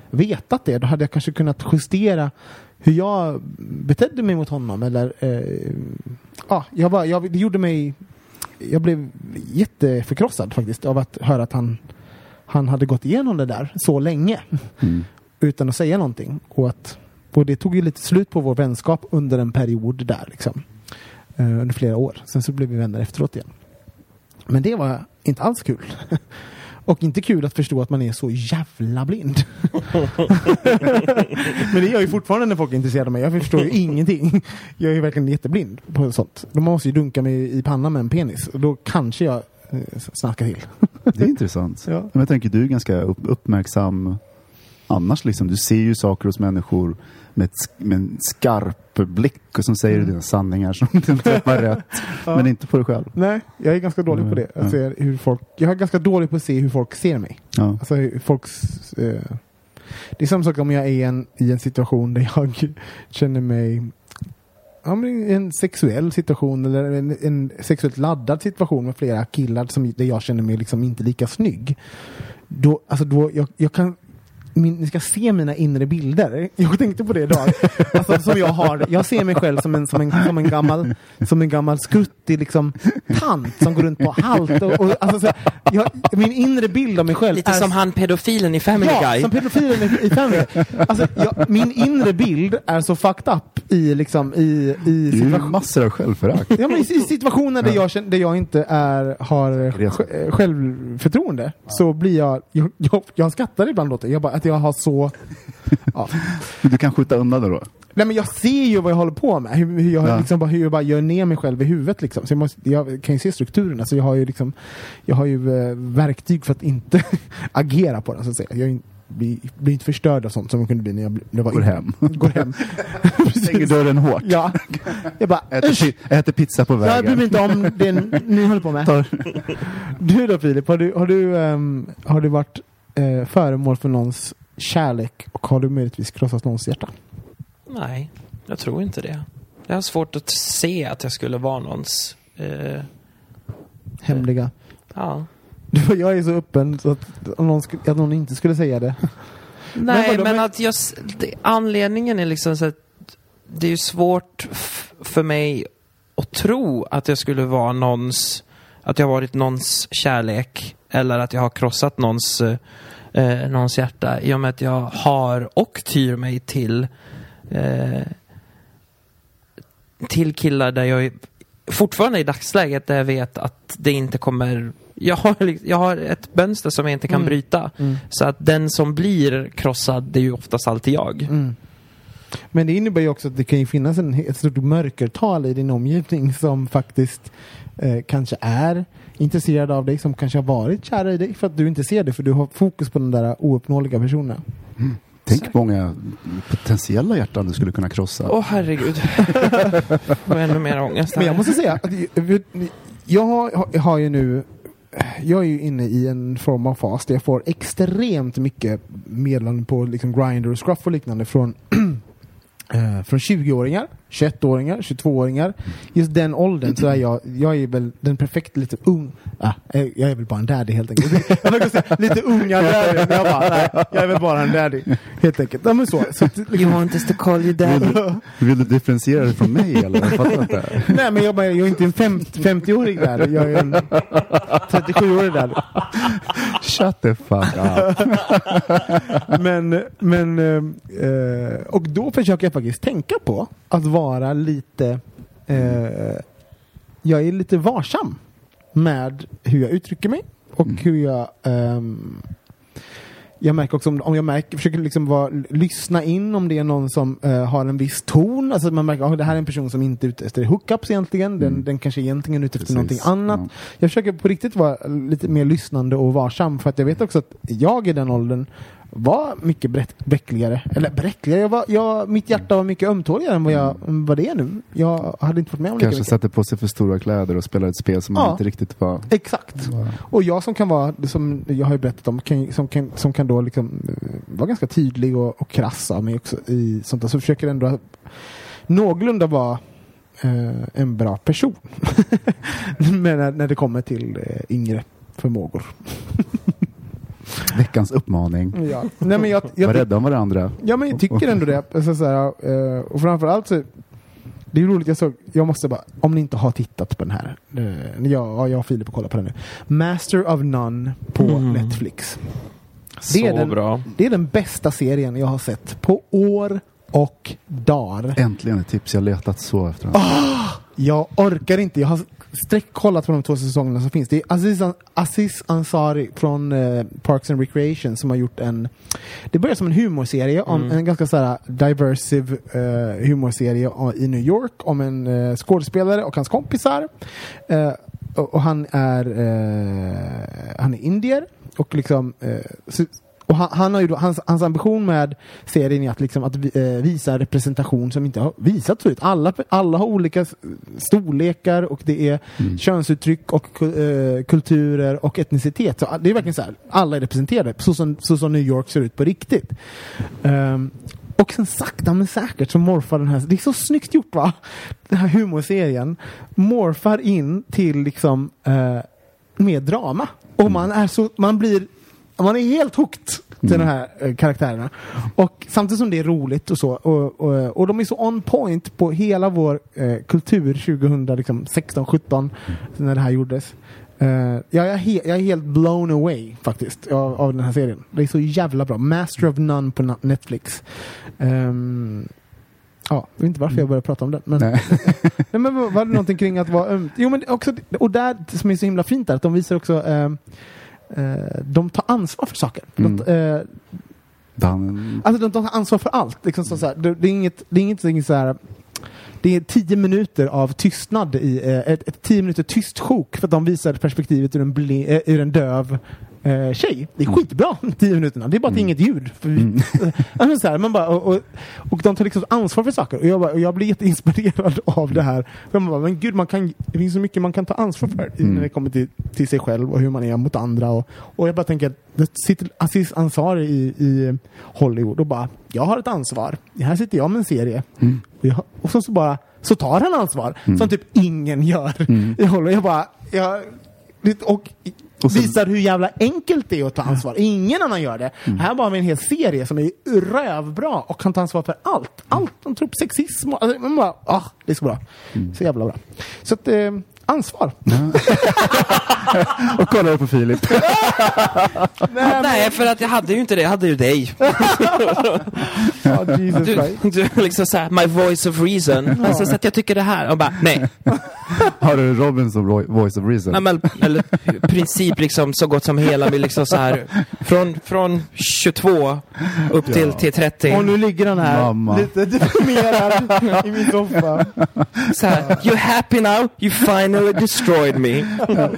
vetat det, då hade jag kanske kunnat justera hur jag betedde mig mot honom. Eller, eh, ja, jag bara, jag, det gjorde mig... Jag blev jätteförkrossad faktiskt av att höra att han, han hade gått igenom det där så länge Mm. utan att säga någonting. Och, att, och det tog ju lite slut på vår vänskap under en period där. Liksom. Eh, under flera år. Sen så blev vi vänner efteråt igen. Men det var inte alls kul. [LAUGHS] Och inte kul att förstå att man är så jävla blind. [LAUGHS] Men det gör ju fortfarande när folk är intresserade av mig. Jag förstår ju ingenting. Jag är ju verkligen jätteblind på sånt. De måste ju dunka mig i pannan med en penis. Och då kanske jag eh, snackar till. [LAUGHS] Det är intressant. Ja. Men jag tänker, du är ganska upp, uppmärksam annars. Liksom. Du ser ju saker hos människor med, ett, med en skarp blick och som säger Mm. dina sanningar som du träffar [LAUGHS] rätt. Men inte på dig själv. Nej, jag är ganska dålig på det. Jag, Mm. hur folk, jag är ganska dålig på att se hur folk ser mig. Ja. Alltså folks... Eh, det är samma sak om jag är i en, i en situation där jag [LAUGHS] känner mig ja, men en sexuell situation eller en, en sexuellt laddad situation med flera killar som, där jag känner mig liksom inte lika snygg. Då, alltså då, jag, jag kan min, ni ska se mina inre bilder. Jag tänkte på det idag. Alltså, som jag, har, jag ser mig själv som en, som en, som en, gammal, som en gammal skruttig liksom, tant som går runt på halt. Och, och, alltså, så, jag, min inre bild av mig själv Lite är som han pedofilen i Family Ja, Guy. som pedofilen i, i Family Guy. Alltså, jag, min inre bild är så fucked up i, liksom, i, i Det är massor av självförakt. ja, men i, i situationer där jag, där jag inte är, har sj- självförtroende så blir jag, jag, jag, jag skrattar ibland åt det. Jag bara, att jag har så... Ja. Du kan skjuta undan det då? Nej men jag ser ju vad jag håller på med. Hur, hur, jag, Ja. liksom, bara, hur jag bara gör ner mig själv i huvudet. Liksom. Så jag, måste, jag kan ju se strukturen. Alltså, jag har ju, liksom, jag har ju eh, verktyg för att inte [LAUGHS] agera på den. Så att säga. Jag blir, blir inte förstörd av sånt som jag kunde bli när jag, när jag var Går hem. [LAUGHS] Går hem. [LAUGHS] Stänger dörren hårt. Ja. Jag bara, Äter, äter pizza på Jag bryr vägen. mig inte om det ni håller på med. Tar- Du då Filip, har du, har du, ehm, har du varit eh, föremål för någons kärlek och har du möjligtvis krossat någons hjärta? Nej, jag tror inte det. Jag har svårt att se att jag skulle vara någons... Eh, Hemliga. ja. Du, jag är så öppen så att, om någon, skulle, att någon inte skulle säga det. [LAUGHS] Nej, men, men- att jag... Det, anledningen är liksom så att det är ju svårt för mig att tro att jag skulle vara någons... Att jag varit någons kärlek eller att jag har krossat någons, eh, eh, någons hjärta i och med att jag har och tyr mig till eh, till killar där jag fortfarande i dagsläget där jag vet att det inte kommer jag har, li- jag har ett mönster som jag inte kan Mm. bryta. Så att den som blir krossad, det är ju oftast alltid jag. Mm. Men det innebär ju också att det kan ju finnas en, ett stort mörkertal i din omgivning som faktiskt eh, kanske är intresserad av dig, som kanske har varit kära i dig för att du inte ser det, för du har fokus på den där ouppnåeliga personen. Tänk många potentiella hjärtan du skulle kunna krossa. Åh herregud. [LAUGHS] Får ännu mer ångest här. Men jag måste säga att jag- har, jag har ju nu jag är ju inne i en form av fas där jag får extremt mycket meddelanden på liksom Grindr och Scruff och liknande från [CLEARS THROAT] eh, från 20-åringar, 21-åringar, 22-åringar. Just den åldern så är jag, jag är väl den perfekta lite ung, ah, eh, jag är väl bara en daddy helt enkelt. [LAUGHS] Jag säga lite unga daddy, men jag bara, nej, jag är väl bara en daddy. Helt enkelt. Ja, men så, så liksom, You want us to call you daddy? Vill du differentiera det från mig eller? Jag fattar inte. Nej men jag, bara, jag är inte en 50 50-årig där. Jag är en 37-årig där. Shut the fuck up. [LAUGHS] Men, men eh, och då försöker jag faktiskt tänka på att vara lite eh, jag är lite varsam med hur jag uttrycker mig och hur jag ehm, jag märker också om, om jag märker, försöker liksom vara, lyssna in om det är någon som eh, har en viss ton. Alltså man märker att oh, det här är en person som inte är ute efter hookups egentligen. Den, den kanske egentligen är ute efter Mm. Någonting annat. ja. Jag försöker på riktigt vara lite mer lyssnande och varsam för att jag vet också att jag i den åldern var mycket bräck, bräckligare. Eller bräckligare, jag var, jag, mitt hjärta var mycket ömtåligare än vad, jag, än vad det är nu. Jag hade inte varit med om lika Kanske mycket. sätter på sig för stora kläder och spelar ett spel som man Ja. inte riktigt var... Exakt. Och jag som kan vara, som jag har ju berättat om, kan, som, kan, som kan då liksom eh, vara ganska tydlig och, och krass av mig också i sånt där, så försöker ändå någorlunda vara eh, en bra person. [LAUGHS] Men när, när det kommer till eh, yngre förmågor. [LAUGHS] Veckans uppmaning. Ja. Nej, men jag, jag, Var rädda om varandra. Ja men jag tycker ändå det. Alltså, så här, eh, och framförallt så det är roligt, jag såg, jag måste bara, om ni inte har tittat på den här, eh, jag, jag och Filip kollar på den nu. Master of None på Mm. Netflix. Så Det är den- bra. Det är den bästa serien jag har sett på år och dagar. Äntligen ett tips jag letat så efter. den. Jag orkar inte. Jag har sträckkollat på de två säsongerna som finns. Det är Aziz, An- Aziz Ansari från eh, Parks and Recreation som har gjort en... Det börjar som en humorserie, om Mm. en ganska så här diversive eh, humorserie i New York om en eh, skådespelare och hans kompisar. Eh, och, och han är eh, han är indier och liksom eh, och han, han har ju då, hans, hans ambition med serien är att, liksom, att eh, visa en representation som inte har visats förut. Alla, alla har olika storlekar och det är könsuttryck och eh, kulturer och etnicitet. Så a- det är verkligen så här, alla är representerade så som, så som New York ser ut på riktigt. Ehm, och sen sakta men säkert så morfar den här, det är så snyggt gjort va? Den här humorserien morfar in till liksom eh, med drama. Och man är så, man blir, man är helt hooked till de här eh, karaktärerna. Och samtidigt som det är roligt och så, och, och, och de är så on point på hela vår eh, kultur 2016, 17 när det här gjordes. Eh, jag, är he- jag är helt blown away faktiskt av, av den här serien. Det är så jävla bra. Master of None på na- Netflix. Ehm, ja, jag vet inte varför jag började prata om den. Men, Nej. [LAUGHS] Nej, men var det någonting kring att vara ömt? Jo, men också, och där som är så himla fint är att de visar också eh, de tar ansvar för saker. Mm. De, eh, Dan, alltså de tar ansvar för allt. Liksom så, så det, det är inget, det är inget så här, det är tio minuter av tystnad i eh, ett, ett tio minuter tyst sjok för att de visar perspektivet ur en, bli, eh, ur en döv eh, tjej. Det är skitbra, [LAUGHS] tio minuterna. Det är bara att är inget ljud. Vi, [LAUGHS] alltså så här, man bara, och, och, och de tar liksom ansvar för saker. Och jag, bara, och jag blir jätteinspirerad [LAUGHS] av det här. För man bara, men gud, man kan, det finns så mycket man kan ta ansvar för i- när det kommer till, till sig själv och hur man är mot andra. Och, och jag bara tänker, det sitter Aziz Ansari i, i Hollywood och bara, jag har ett ansvar. Här sitter jag med en serie. Och, jag, och så, så bara, så tar han ansvar. Som typ ingen gör i Hollywood. Jag bara, jag, Och sen- visar hur jävla enkelt det är att ta ansvar. Ingen annan gör det. Här har vi en hel serie som är rövbra och kan ta ansvar för allt. Allt. De tror på sexism. och- Alltså, man bara, ah, det är så bra. Så jävla bra. Så att, eh, ansvar. [LAUGHS] och kollade på Filip. Nej, för att jag hade ju inte det. Jag hade ju dig. [LAUGHS] Ja, Jesus Du, du liksom såhär, my voice of reason. Alltså, så att jag tycker det här. Och bara, nej. [LAUGHS] Har du Robin som voice of reason? nej men, eller princip liksom så gott som hela. Vi liksom så här, från, från 22 upp till, till 30. Och nu ligger han här Mamma. lite deprimerad i min soffa. Så här, you happy now? You finally destroyed me.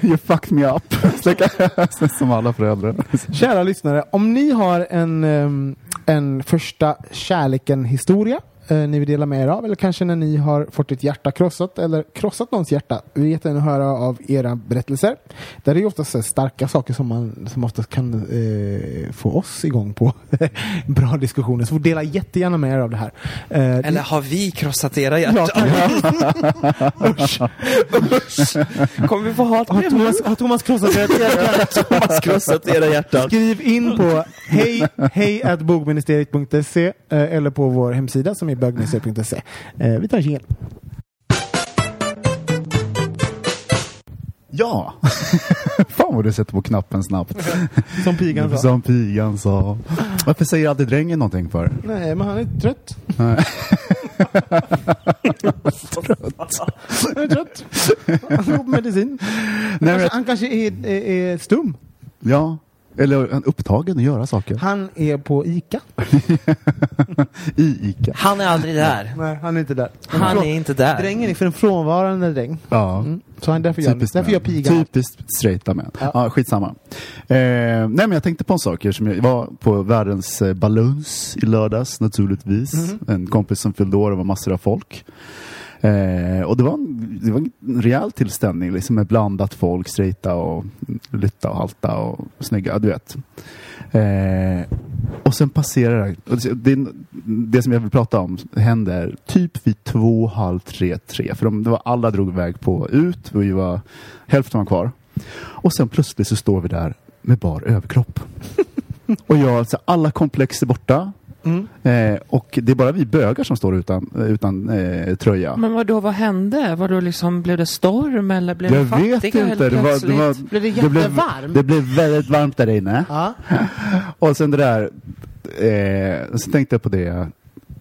[LAUGHS] you fucked me up. [LAUGHS] [LAUGHS] som alla föräldrar. Kära lyssnare, om ni har en, en första kärleken-historia eh, ni vill dela med er av, eller kanske när ni har fått ett hjärta krossat, eller krossat någons hjärta, vi vill jättegärna höra av era berättelser. Där är ju oftast starka saker som, man, som oftast kan eh, få oss igång på [LAUGHS] bra diskussioner, så dela jättegärna med er av det här. Eh, Eller har vi krossat era [LAUGHS] Ja, hjärtan? Usch. Kommer vi få hat har, Thomas, har Thomas krossat? [LAUGHS] Thomas era hjärtan? Skriv in på hej, hej at bogministeriet.se eh, eller på vår hemsida som är bögministeriet.se. Eh, vi tar en jingel. Ja! [LAUGHS] Fan vad du sätter på knappen snabbt. [LAUGHS] Som pigan sa. Som pigan sa. Varför säger alltid drängen någonting för? Nej, men han är trött. Nej. [LAUGHS] Han är trött. Han går på medicin. men Kanske, jag- han kanske är, är, är stum. Ja, Eller han är upptagen att göra saker. Han är på ICA. [LAUGHS] I ICA. Han är aldrig där. Nej, han är inte där. Han är inte där. Drängen är för en frånvarande dräng. Ja. Mm. Så han därför gör, Typiskt därför män. gör piga. Typiskt straighta män. Ja. Ja. skitsamma. Eh, nej men jag tänkte på en sak. Som jag var på världens eh, balloons i lördags naturligtvis. Mhm. En kompis som fyllde år och var massor av folk. Eh, och det var, en, det var en rejäl tillställning liksom med blandat folk, straighta och lytta och halta och snygga, du vet. Eh, och sen passerar det, det, det som jag vill prata om händer typ vid två, halv tre, tre. För de, det var, alla drog iväg på ut, vi var, hälften var kvar. Och sen plötsligt så står vi där med bar överkropp. [LAUGHS] och jag, alltså, alla komplex är borta. Mm. Eh, och det är bara vi bögar som står utan, utan eh, tröja. Men vad då vad hände? Var då liksom, blev det storm eller blev jag det fattiga vet inte. helt Det, var, det, var, Blev det blev, jättevarmt? det blev väldigt varmt där inne. Ja. [LAUGHS] Och sen det där, eh, så tänkte jag på det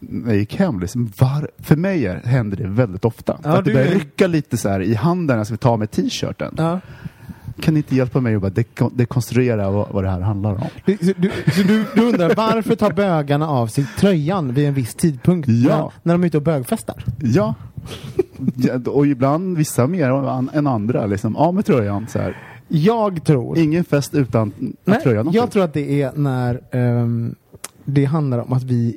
när jag gick hem. Liksom, var, för mig är, händer det väldigt ofta. Ja, att det börjar rycka lite så här i handen när jag ska ta med t-shirten. Ja. Kan ni inte hjälpa mig att bara deko- dekonstruera vad, vad det här handlar om? Så du, så du, du undrar varför tar bögarna av sig tröjan vid en viss tidpunkt Ja. när, när de är ute och bögfestar? Ja. ja och ibland vissa mer än andra. Liksom, av med tröjan. Så här. Jag tror... Ingen fest utan Nej, tröjan jag tror att det är när ehm, det handlar om att vi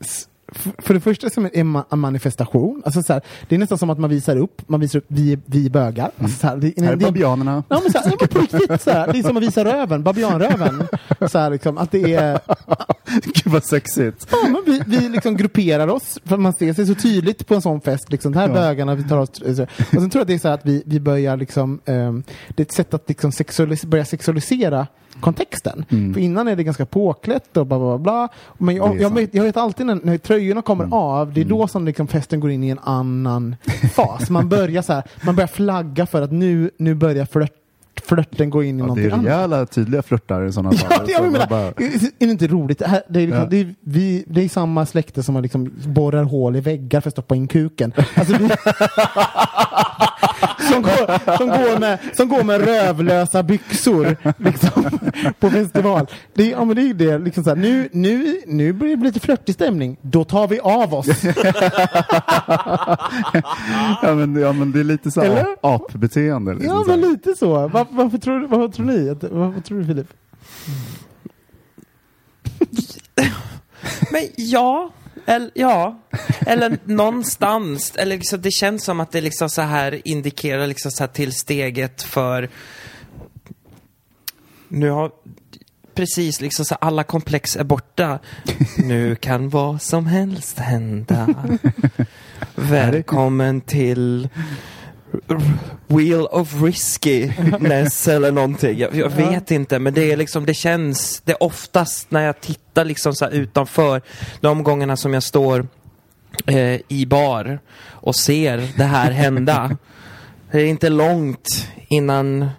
f- för det första som är en en manifestation, alltså så här, det är nästan som att man visar upp, man visar upp vi, vi bögar. Alltså så här, det, Här är det- babianerna. Ja men så här, på riktigt så här, det är som att visa röven, babianröven. Så här, liksom, att det är, [LAUGHS] Gud vad sexigt. ja, men vi, vi liksom grupperar oss, för man ser sig så tydligt på en sån fest, liksom, det här är Ja. bögarna, vi tar oss, så. Och sen tror jag att det är så här att vi, vi börjar liksom, ehm, det är ett sätt att liksom sexualis- börja sexualisera kontexten. Mm. För innan är det ganska påklätt och bla bla bla. Men Det jag, är jag, jag vet alltid när, när tröjorna kommer Mm. av, det är då som liksom festen går in i en annan [LAUGHS] fas. Man börjar så här, man börjar flagga för att nu, nu börjar flört, flörten gå in i Ja, det någonting är annat. rejäla tydliga flörtar i sådana [LAUGHS] fall. Ja, det, jag menar, bara- är det inte roligt? Det, här, det, är liksom, Ja. det, är, vi, det är samma släkte som man liksom borrar hål i väggar för att stoppa in kuken. Alltså, vi, [LAUGHS] som, går, som, går med, som går med rövlösa byxor liksom, på festival. Det, är- ja, men det är ju det, liksom så här, nu, nu, nu börjar det lite flörtig stämning. Då tar vi av oss. [LAUGHS] ja, men, ja, men det är lite så här apbeteende. Liksom, Ja, så här. men lite så. Var, varför, tror, varför tror ni? Varför tror du Filip? Men ja, eller, ja. Eller någonstans. Eller liksom, det känns som att det liksom så här indikerar liksom så här till steget för... Nu har precis liksom så alla komplex är borta. Nu kan vad som helst hända. Välkommen till Wheel of Riskiness eller någonting. Jag, jag vet inte, men det är liksom, det känns, det är oftast när jag tittar liksom så utanför, de gångerna som jag står eh, i bar och ser det här hända. Det är inte långt innan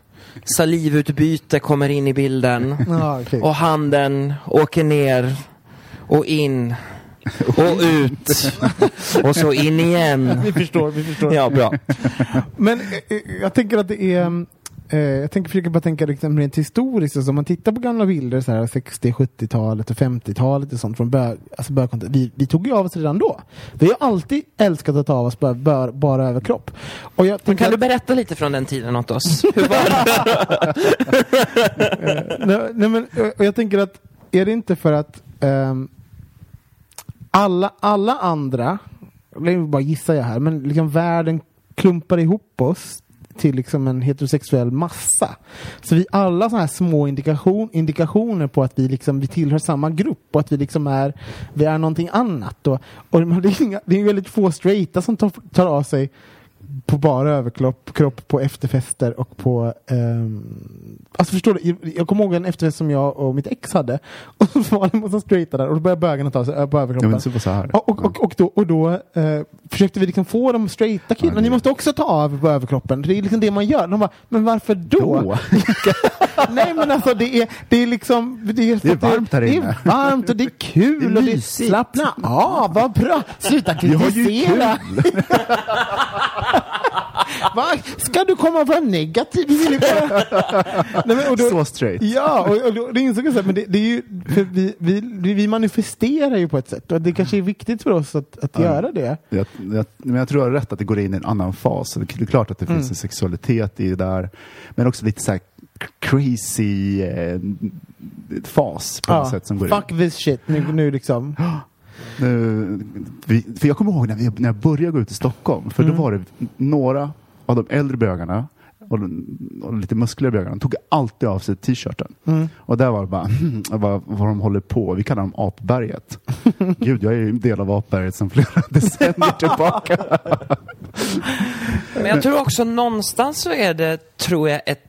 salivutbyte kommer in i bilden [LAUGHS] och handen åker ner och in och ut [LAUGHS] och så in igen. Vi förstår, vi förstår. Ja, bra. Men eh, jag tänker att det är eh, jag tänker försöka bara tänka liksom rent historiskt, alltså, om man tittar på gamla bilder, så här 60, 70-talet och 50-talet och sånt från bög, alltså bögkontent, vi, vi tog ju av oss redan då. Vi har alltid älskat att ta av oss bara, bara, bara överkropp. Och jag Men kan du att, berätta lite från den tiden åt oss? [LAUGHS] Hur var det? nej, nej, men, eh, och jag tänker att, är det inte för att ehm, alla, alla andra, är bara gissar jag här, men liksom världen klumpar ihop oss till liksom en heterosexuell massa. Så vi alla sådana här små indikation, indikationer på att vi liksom vi tillhör samma grupp och att vi liksom är vi är någonting annat. Och, och det, är inga, det är väldigt få straighta som tar, tar av sig på bara överkropp kropp på efterfester och på... ehm, alltså förstår du? Jag kommer ihåg en efterfest som jag och mitt ex hade. [LAUGHS] Och så var det en massa straighta där och då började bögarna ta sig ö- på Ja, överkroppen. här. Och, och, och, och då, och då eh, försökte vi liksom få de straighta killarna, Ja, det- ni måste också ta av på överkroppen. Det är liksom det man gör. De bara, men varför då? Då? [LAUGHS] Nej men alltså det är, det är liksom... Det är, Det är varmt här Det inne. är varmt och det är kul Det är och det är slappna av, vad bra! Sluta kritisera! [LAUGHS] Va? Ska du komma och vara negativ? [LAUGHS] Nej, men, och då, Så straight. Ja, och, och då, det insåg jag så här, men det, det är ju, vi, vi, vi manifesterar ju på ett sätt och det kanske är viktigt för oss att, att göra det. Jag, jag, men jag tror du har rätt att det går in i en annan fas. Det är klart att det Mm. finns en sexualitet i det där, men också lite så här crazy eh, fas på något sätt som går in. fuck this shit, nu, nu liksom. [GASPS] Nu, för jag kommer ihåg när, vi, när jag började gå ut i Stockholm, för Mm. då var det några av de äldre bögarna och, de, och lite muskligare bögarna tog alltid av sig t-shirten. Mm. Och där var det bara, [LAUGHS] vad, vad de håller på, vi kallar dem apberget. [LAUGHS] Gud, jag är ju en del av apberget sedan flera [LAUGHS] decennier tillbaka. Men jag tror också någonstans så är det, tror jag, ett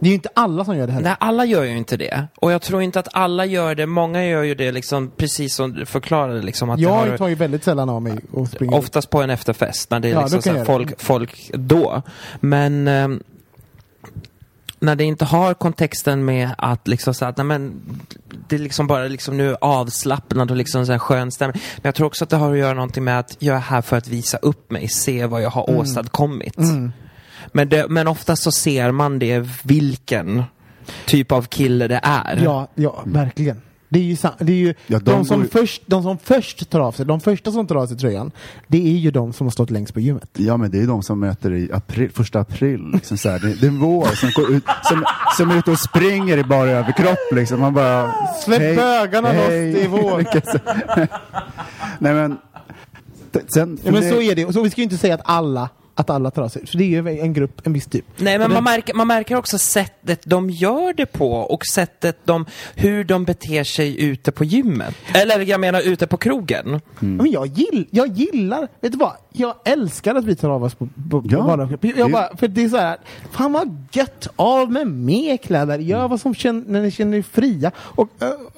Det är ju inte alla som gör det heller. Nej, alla gör ju inte det. Och jag tror inte att alla gör det. Många gör ju det liksom precis som du förklarade. Liksom, att Jag har, tar ju väldigt sällan av mig och springer. oftast på en efterfest när det är Ja, liksom så folk, folk då. Men ehm, när det inte har kontexten med att liksom så att, nej men, det är liksom bara liksom nu avslappnad och liksom så här skön stämning. Men jag tror också att det har att göra någonting med att jag är här för att visa upp mig, se vad jag har Mm. åstadkommit. Men, det, men ofta så ser man det vilken typ av kille det är. Ja, ja, verkligen. Det är ju, det är ju Ja, de, de som går först, de som först tar av sig, de första som tar av sig tröjan, det är ju de som har stått längst på gymmet. Ja, men det är de som möter i april, första april. Liksom så här. Det, det är en vår som, går ut, som, som är ute och springer i bara överkropp. Liksom. Man bara... Släpp hej, bögarna loss, det är vår. [LAUGHS] Nej, men... Sen, Ja, men mig- så är det. Så vi ska ju inte säga att alla, att alla tar av sig. För det är ju en grupp, en viss typ. Nej, men Och man det- märker, man märker också sättet de gör det på och sättet de, hur de beter sig ute på gymmet. Eller jag menar ute på krogen. Men jag, gill, jag gillar, vet du vad? Jag älskar att vi tar av oss på, på, Ja, på jag bara, För det är så här, fan vad gött, av med mer kläder, gör vad som känner, när ni känner er fria. Och,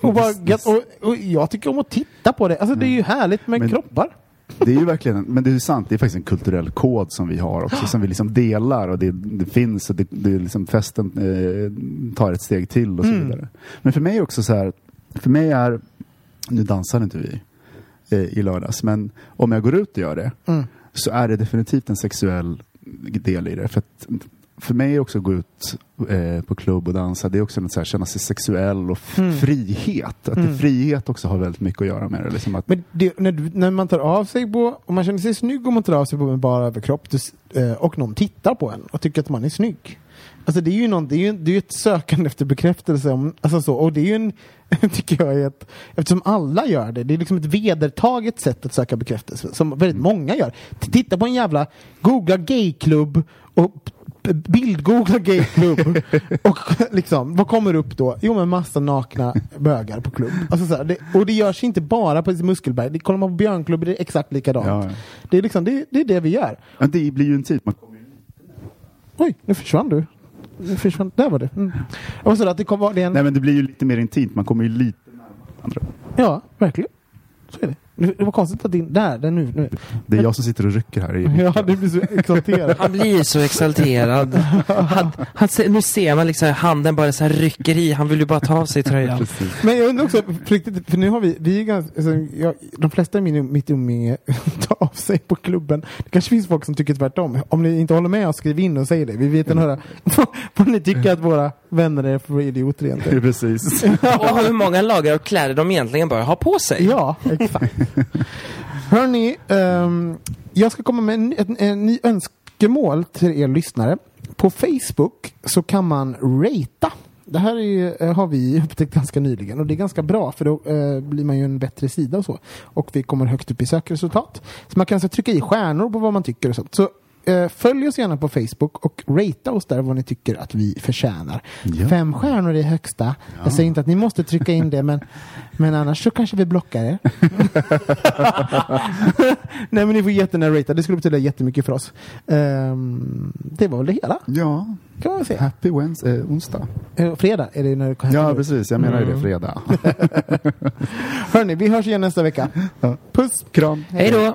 och, bara gött, och, och jag tycker om att titta på det. Alltså det är ju härligt med Men- kroppar. Det är ju verkligen, men det är sant, det är faktiskt en kulturell kod som vi har också, som vi liksom delar och det, det finns och det, det är liksom festen eh, tar ett steg till och så Mm. vidare. Men för mig är också så här, för mig är, nu dansar inte vi eh, i lördags, men om jag går ut och gör det Mm. så är det definitivt en sexuell del i det. För, att, för mig också att gå ut eh, på klubb och dansa, det är också att känna sig sexuell och Mm. frihet. Att det, frihet också har väldigt mycket att göra med det. Liksom att, Men det, när, när man tar av sig på, om man känner sig snygg om man tar av sig på med bara överkropp eh, och någon tittar på en och tycker att man är snygg. Alltså det är ju, någon, det är ju, det är ett sökande efter bekräftelse. Om, alltså så, och det är ju en, [LAUGHS] tycker jag, ett, eftersom alla gör det, det är liksom ett vedertaget sätt att söka bekräftelse som väldigt många gör. Titta på en jävla, googla gayklubb och bildgoogla gayklubb [LAUGHS] och liksom, vad kommer upp då? Jo men massa nakna bögar på klubb. Alltså så här, det, och det görs inte bara på Muskelberg, det, kollar man på Björnklubb det är exakt likadant. Ja, ja. Det, är liksom, det, det är det vi gör. Ja, det blir ju en tid man Oj, nu försvann du. Nu försvann, där var du. Mm. Säga att det kommer vara det en... Nej men det blir ju lite mer intimt, man kommer ju lite närmare varandra. Ja, verkligen. Så är det. Det det var konstigt att din... Där, där nu. nu. Det är jag som sitter och rycker här i Ja, du blir så exalterad. Han blir så exalterad. Han, han, ser- nu ser man liksom handen bara så här rycker i. Han vill ju bara ta av sig tröjan. Men jag undrar också, för, riktigt, för nu har vi, vi är ganska, alltså, jag, de flesta i min, mitt umgänge [LAUGHS] tar av sig på klubben. Det kanske finns folk som tycker tvärtom. Om ni inte håller med oss, skriv in och säg det. Vi vet inte höra [LAUGHS] vad ni tycker att våra vänner är för idioter egentligen. [LAUGHS] Precis. Och hur många lager av kläder de egentligen bör ha på sig. Ja, exakt. [LAUGHS] Hörni, um, ehm, jag ska komma med en, en, en ny önskemål till er lyssnare. På Facebook så kan man ratea. Det här är, eh, har vi [LAUGHS] upptäckt ganska nyligen och det är ganska bra för då eh, blir man ju en bättre sida och så. Och vi kommer högt upp i sökresultat. Så man kan alltså trycka i stjärnor på vad man tycker och sånt. Så följ oss gärna på Facebook och ratea oss där vad ni tycker att vi förtjänar. Ja. Fem stjärnor är högsta. Jag säger inte att ni måste trycka in det men, men annars så kanske vi blockar er. [LAUGHS] Nej men ni får jättegärna ratea, det skulle betyda jättemycket för oss. Ehm, det var väl det hela, Ja, kan man säga. happy Wednesday, eh, onsdag. Eh, fredag är det när det kommer Ja precis, jag menar ju det, fredag. [LAUGHS] Hörni, vi hörs igen nästa vecka. Ja. Puss! Kram. Hej då!